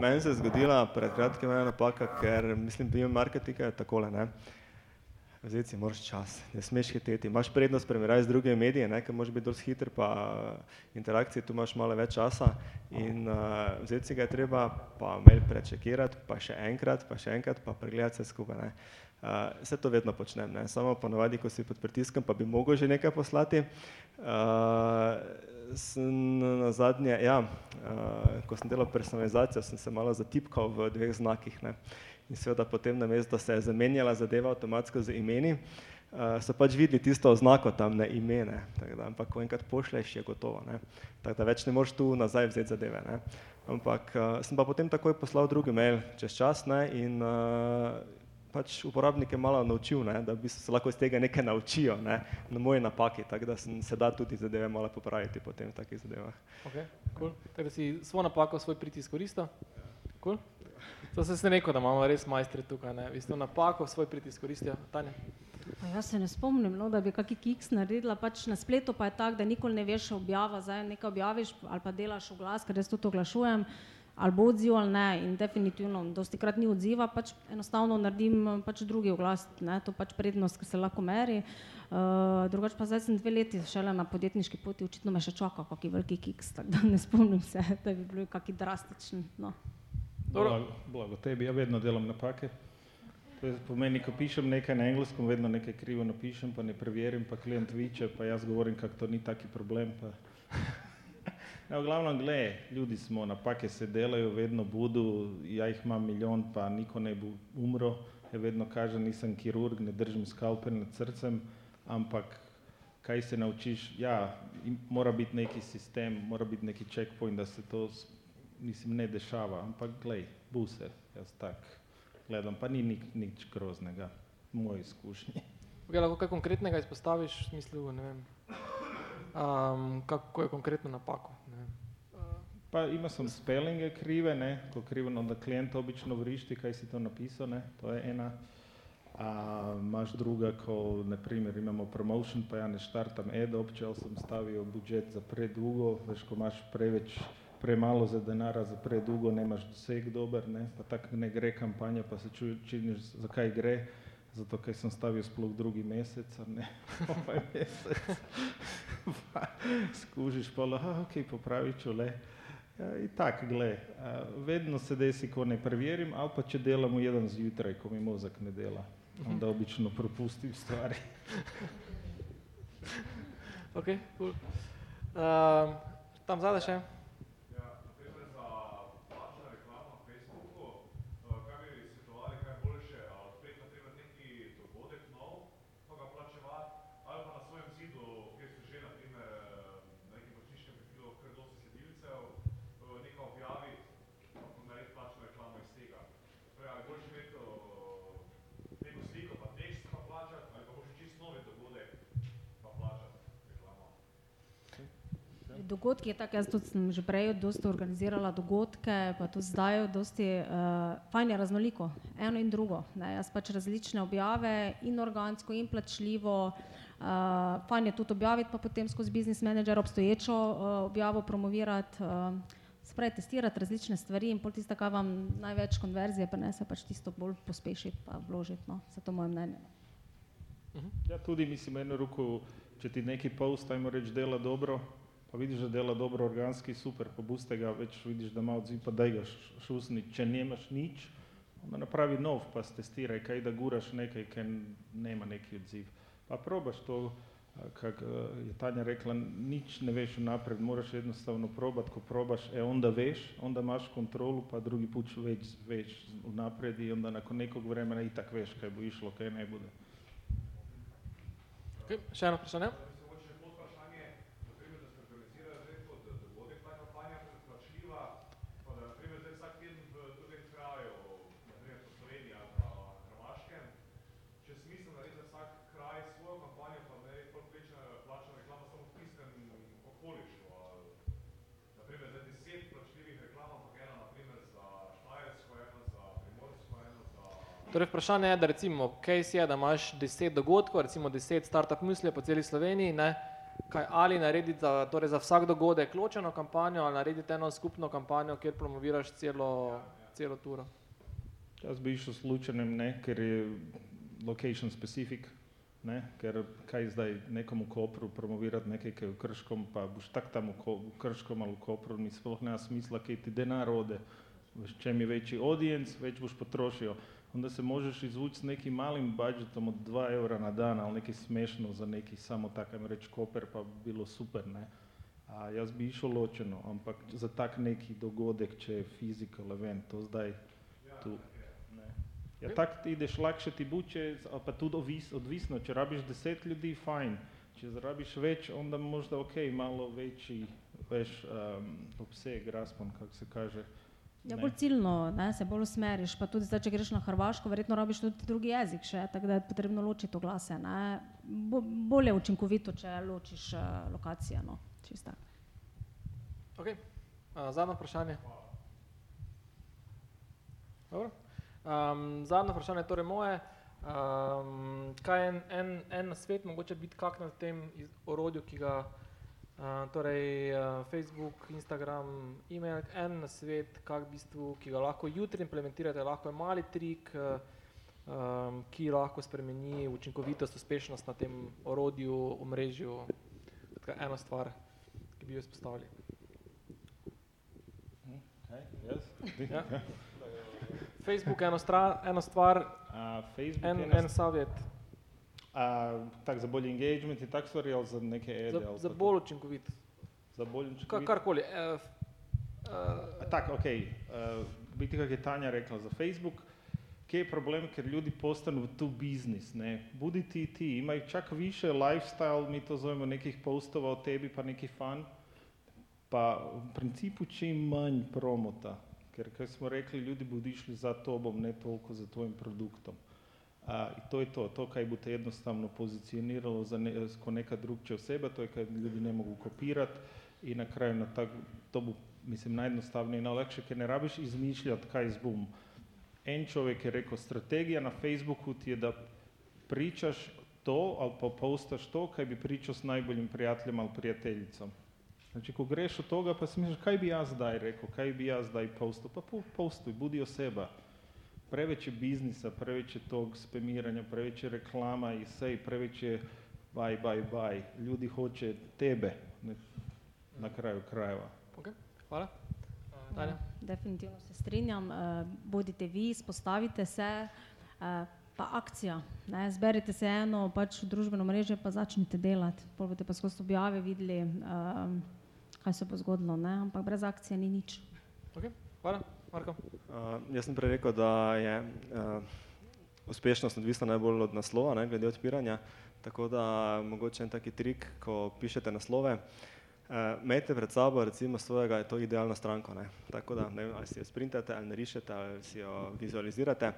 meni se je zgodila pred kratkim ena napaka, ker mislim, marketing je takole, ne. Vzeti si moraš čas, ne smeš hiteti, imaš prednost primerjavi z drugimi mediji, ne, ker moraš biti dosti hiter, pa interakcije, tu imaš malo več časa in uh, vzeti si ga je treba, pa mail prečekirati, pa še enkrat, pa še enkrat, pa pregledati vse skupaj, ne. Uh, vse to vedno počnem, ne, samo ponavadi, ko si pod pritiskom, pa bi mogel že nekaj poslati. Uh, na zadnje, ja, uh, ko sem delal personalizacijo, sem se malo zatipkal v dveh znakih, ne. In seveda potem namesto, da se je zamenjala zadeva avtomatsko z imeni, uh, so pač videli tisto oznako tam, ne ime, ne. Tako da, ampak ko enkrat pošlješ, je gotovo, ne. Tako da več ne moreš tu nazaj vzeti zadeve, ne. Ampak uh, sem pa potem takoj poslal drugi mail čez čas, ne, in uh, pač uporabnike malo naučil, ne, da v bistvu se lahko iz tega nekaj naučijo, ne, na moji napaki, tako da sem, se da tudi zadeve malo popraviti potem v takih zadevah. Ok, cool. Tako da si svojo napako, svoj pritisk koristil? Cool. To se ste rekel, da imamo res majstre tukaj, ne, v bistvu napako, svoj pritisk koristijo. Tanja? Pa jaz se ne spomnim, no, da bi kakšen kiks naredila, pač na spletu pa je tako, da nikoli ne veš objava, zdaj nekaj objaviš ali pa delaš v glas, ker jaz tudi oglašujem, ali bo odziv ali ne in definitivno, dosti krat ni odziva, pač enostavno naredim pač drugi oglas, ne, to pač prednost, ki se lahko meri. Uh, drugače pa zdaj sem dve leti šele na podjetniški poti, očitno me še čaka kakšen veliki kiks, tako da ne spomnim se, da bi bil kakšen drastičen, no. Dobro. Blago, blago tebi, ja vedno delam napake. To je pomeni, ko pišem nekaj na engleskem, vedno nekaj krivo napišem, pa ne preverim, pa klient viče, pa jaz govorim, kako to ni taki problem. Pa. <laughs> Ja, v glavnem, gled, ljudi smo, napake se delajo, vedno budu, ja jih imam milijon, pa niko ne bo umro. Ja vedno kažem, nisem kirurg, ne držim skalpel nad srcem, ampak kaj se naučiš, ja, mora biti neki sistem, mora biti neki checkpoint, da se to, mislim, ne dešava, ampak glej, bu se, jaz tak gledam, pa ni nik, nič groznega, moje izkušnje. Okay, lahko kaj konkretnega izpostaviš, v smislu, ne vem, um, kako je konkretno napako. Ne vem. Pa ima sam spellinge krive, ne, ko krivo onda klijenta obično vrišti kaj si to napisao, ne, to je ena. A imaš druga ko, na primjer, imamo promotion pa ja ne štartam ad opće, sam stavio budžet za predugo, veš ko imaš preveč, premalo za denara za predugo, nemaš doseg dober, ne, pa tako ne gre kampanja, pa se ču, činiš zakaj gre, zato kaj sam stavio sploh drugi mesec, a ne <laughs> ovaj mesec. pa skužiš pa, aha, ok, popravit ću le. Ja, I tak, gle, a, vedno se desi ko ne provjerim, ali pa če delam u jedan zjutraj, ko mi mozak ne dela. Onda obično propustim stvari. <laughs> Ok, cool. Um, tam zadaj še. Dogodki je tako, jaz tudi sem že prej dosti organizirala dogodke, pa tudi zdaj dosti, uh, fajn je raznoliko, eno in drugo. Ne. Jaz pač različne objave in organsko in plačljivo, uh, fajn je tudi objaviti, pa potem skozi biznis menedžer obstoječo uh, objavo promovirati, uh, spravi testirati različne stvari in pol tisto, kar vam največ konverzije prinese, pač tisto bolj pospešiti pa vložiti, no, za to moje mnenje. Ja tudi mislim eno ruku, če ti neki post, ajmo reći, dela dobro, pa vidiš da dela dobro organski, super, pobuste ga, već vidiš da ima odziv, pa daj ga šusni, če nemaš nič, onda napravi nov, pa testiraj, kaj da guraš nekaj, kaj nema neki odziv. Pa probaš to, kak je Tanja rekla, nič ne veš napred, moraš jednostavno probat, ko probaš, e onda veš, onda imaš kontrolu, pa drugi put već veš napred i onda nakon nekog vremena itak veš kaj bo išlo, kaj ne bude. Okay, še eno vprašanje. Torej, vprašanje je, da recimo, case je, da imaš deset dogodkov, recimo deset startup mislijo po celi Sloveniji, ne, kaj ali narediti za, torej za vsak dogodek ločeno kampanjo ali narediti eno skupno kampanjo, kjer promoviraš celo, celo turo. Jaz bi išel slučajnem, ne, ker je location specific, ne, ker kaj zdaj nekomu Kopru promovirati nekaj, kaj je v Krškom, pa boš tak tam v, Ko, v Krškom ali v Kopru, ni sploh nema smisla, kaj ti denar ode. Čem je veći audience, već boš potrošio. Onda se možeš izvući s nekim malim budžetom od 2 eura na dan, ali neki smešno za neki samo tak, ajmo reći, koper, pa bi bilo super, ne. A jaz bi išel ločeno, ampak za tak neki dogodek, če je physical event, to zdaj tu. Ne. Ja, tak ti ideš lakše ti buče, pa tudi ovis, odvisno, če rabiš deset ljudi, fajn. Če zarabiš več, onda možda ok, malo veći, veš, um, obseg, raspon, kako se kaže. Ja, bolj ciljno ne, se bolj usmeriš, pa tudi zdaj, če greš na Hrvaško, verjetno rabiš tudi drugi jezik še, tako da je potrebno ločiti oglase. Ne. Bo, bolje učinkovito, če ločiš uh, lokacije. No. Okay. Uh, zadnje vprašanje. Dobro. Um, zadnje vprašanje je torej moje. Um, kaj je en, en, en na svet, mogoče biti kak na tem iz, orodju, ki ga, uh, torej uh, Facebook, Instagram, e-mail, en na svet, kak v bistvu, ki ga lahko jutri implementirate, lahko je mali trik, uh, um, ki lahko spremeni učinkovitost, uspešnost na tem orodju, omrežju. Tako ena stvar, ki bi jo izpostavili. Okay, yes. Ja. Facebook eno, stra, eno stvar, Facebook en, je ena en savjet, A, tak za bolj engagement in tak stvari ali za neke ede? za, za bolj učinkovit. za bolj učinkovit? karkoli. Eh, uh, Tak, ok. Uh, biti, kako je Tanja rekla za Facebook, kje je problem, ker ljudi postanu tu biznis, ne? Budi ti ti, imaju čak više lifestyle, mi to zovemo nekih postova o tebi, pa neki fan, pa v principu čim manj promota, ker kaj smo rekli, ljudi bodo išli za tobom, ne toliko za tvojim produktom. A, I to je to, to kaj bo te jednostavno pozicioniralo za ne, ko neka drugčija oseba, to je kaj ljudi ne mogu kopirati i na kraju na tak, to bo mislim najjednostavnije i najlakše, ker ne rabiš izmišljati kaj zbum. En čovjek je rekao, strategija na Facebooku ti je da pričaš to, ali pa postaš to, kaj bi pričao s najboljim prijateljem ali prijateljicom. Znači, ko greš od toga, pa si misliš, kaj bi ja zdaj rekao, kaj bi ja zdaj postao, pa po- postuj, budi oseba. Preveč je biznisa, preveč je tog spemiranja, preveč je reklama i sve, i preveč je baj, baj, baj. Ljudi hoće tebe ne, na kraju krajeva. okay, hvala. Uh, Tanja? Definitivno se strinjam. eh, Bodite vi, spostavite se, eh, pa akcija. Ne? Zberite se eno pač družbeno mreže, pa začnite delati. Pol boste pa skozi objave videli, eh, kaj se bo zgodilo. Ne? Ampak brez akcije ni nič. Okay, hvala, Marko. Uh, jaz sem prej rekel, da je uh, uspešnost odvisna najbolj od naslova, ne, glede odpiranja. Tako da mogoče en taki trik, ko pišete naslove, uh, imejte pred sabo recimo svojega, je to idealno stranko. Ne. Tako da ne vem, ali si jo sprintate, ali narišete, ali si jo vizualizirate.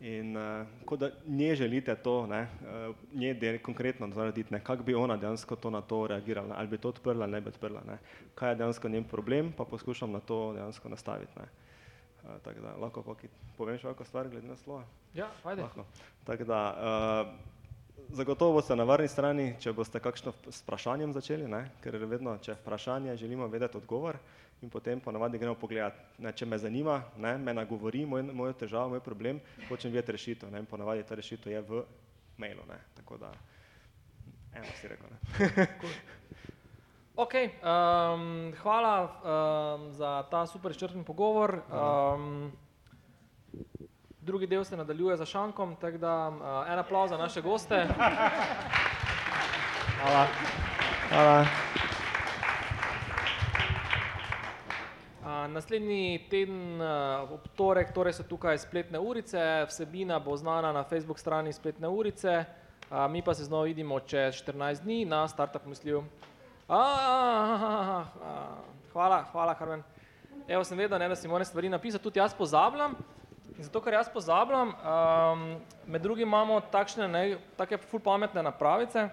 In uh, kot da nje želite to, ne, uh, nje del, konkretno narediti, ne, kako bi ona dejansko to na to reagirala, ne, ali bi to odprla ne bi odprla. Ne. Kaj je dejansko njen problem, pa poskušam na to dejansko nastaviti. Ne. Uh, tako da lahko pa povem še kakšno stvar glede naslova. Ja, ajde. Lahko. Tako da uh, zagotovo ste na varni strani, če boste kakšno s vprašanjem začeli, ne? ker vedno, če je vprašanje, želimo vedeti odgovor in potem ponavadi gremo pogledat, ne? če me zanima, ne? me nagovori moj, mojo težavo, moj problem, hočem videti rešitev ne? in ponavadi ta rešitev je v mailu. Ne? Tako da, eno si rekel. Ne? Ok, um, hvala um, za ta super izčrpen pogovor. Um, drugi del se nadaljuje za šankom, tako da uh, en aplauz za naše goste. Hvala. Hvala. Uh, naslednji teden, uh, ob torek, torej so tukaj spletne urice, vsebina bo znana na Facebook strani spletne urice, uh, mi pa se znova vidimo čez 14 dni na Startup Misliju. Hvala, hvala, Karmen. Evo, sem vedel, ne, da si moram stvari napisati, tudi jaz pozabljam. In zato, ker jaz pozabljam, um, med drugim imamo takšne, ne, take ful pametne napravice,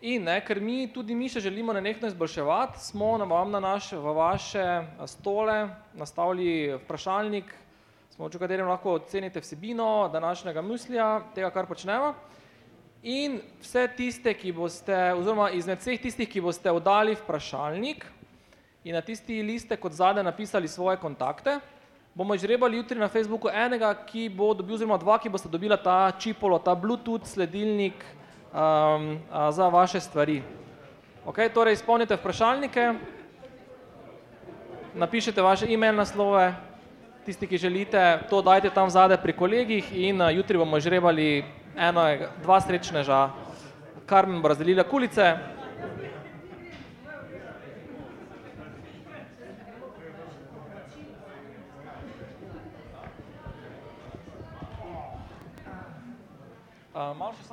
In ne, ker mi tudi mi še želimo nenehno izboljševati, smo na vam na naš, v vaše a, stole nastavili vprašalnik, s pomočjo katerem lahko ocenite vsebino današnjega mislija, tega, kar počnemo. In vse tiste, ki boste, oziroma izmed vseh tistih, ki boste oddali vprašalnik in na tisti liste kot zadaj napisali svoje kontakte, bomo izžrebali jutri na Facebooku enega, ki bo dobil, oziroma dva, ki boste dobila ta čipolo, ta Bluetooth sledilnik um, za vaše stvari. Okay, torej, izpolnite vprašalnike, napišite vaše e-mail naslove, tisti, ki želite, to dajte tam zadaj pri kolegih in jutri bomo žrebali eno, dva srečneža. Karmen bo razdelila kulice. Uh, malo še...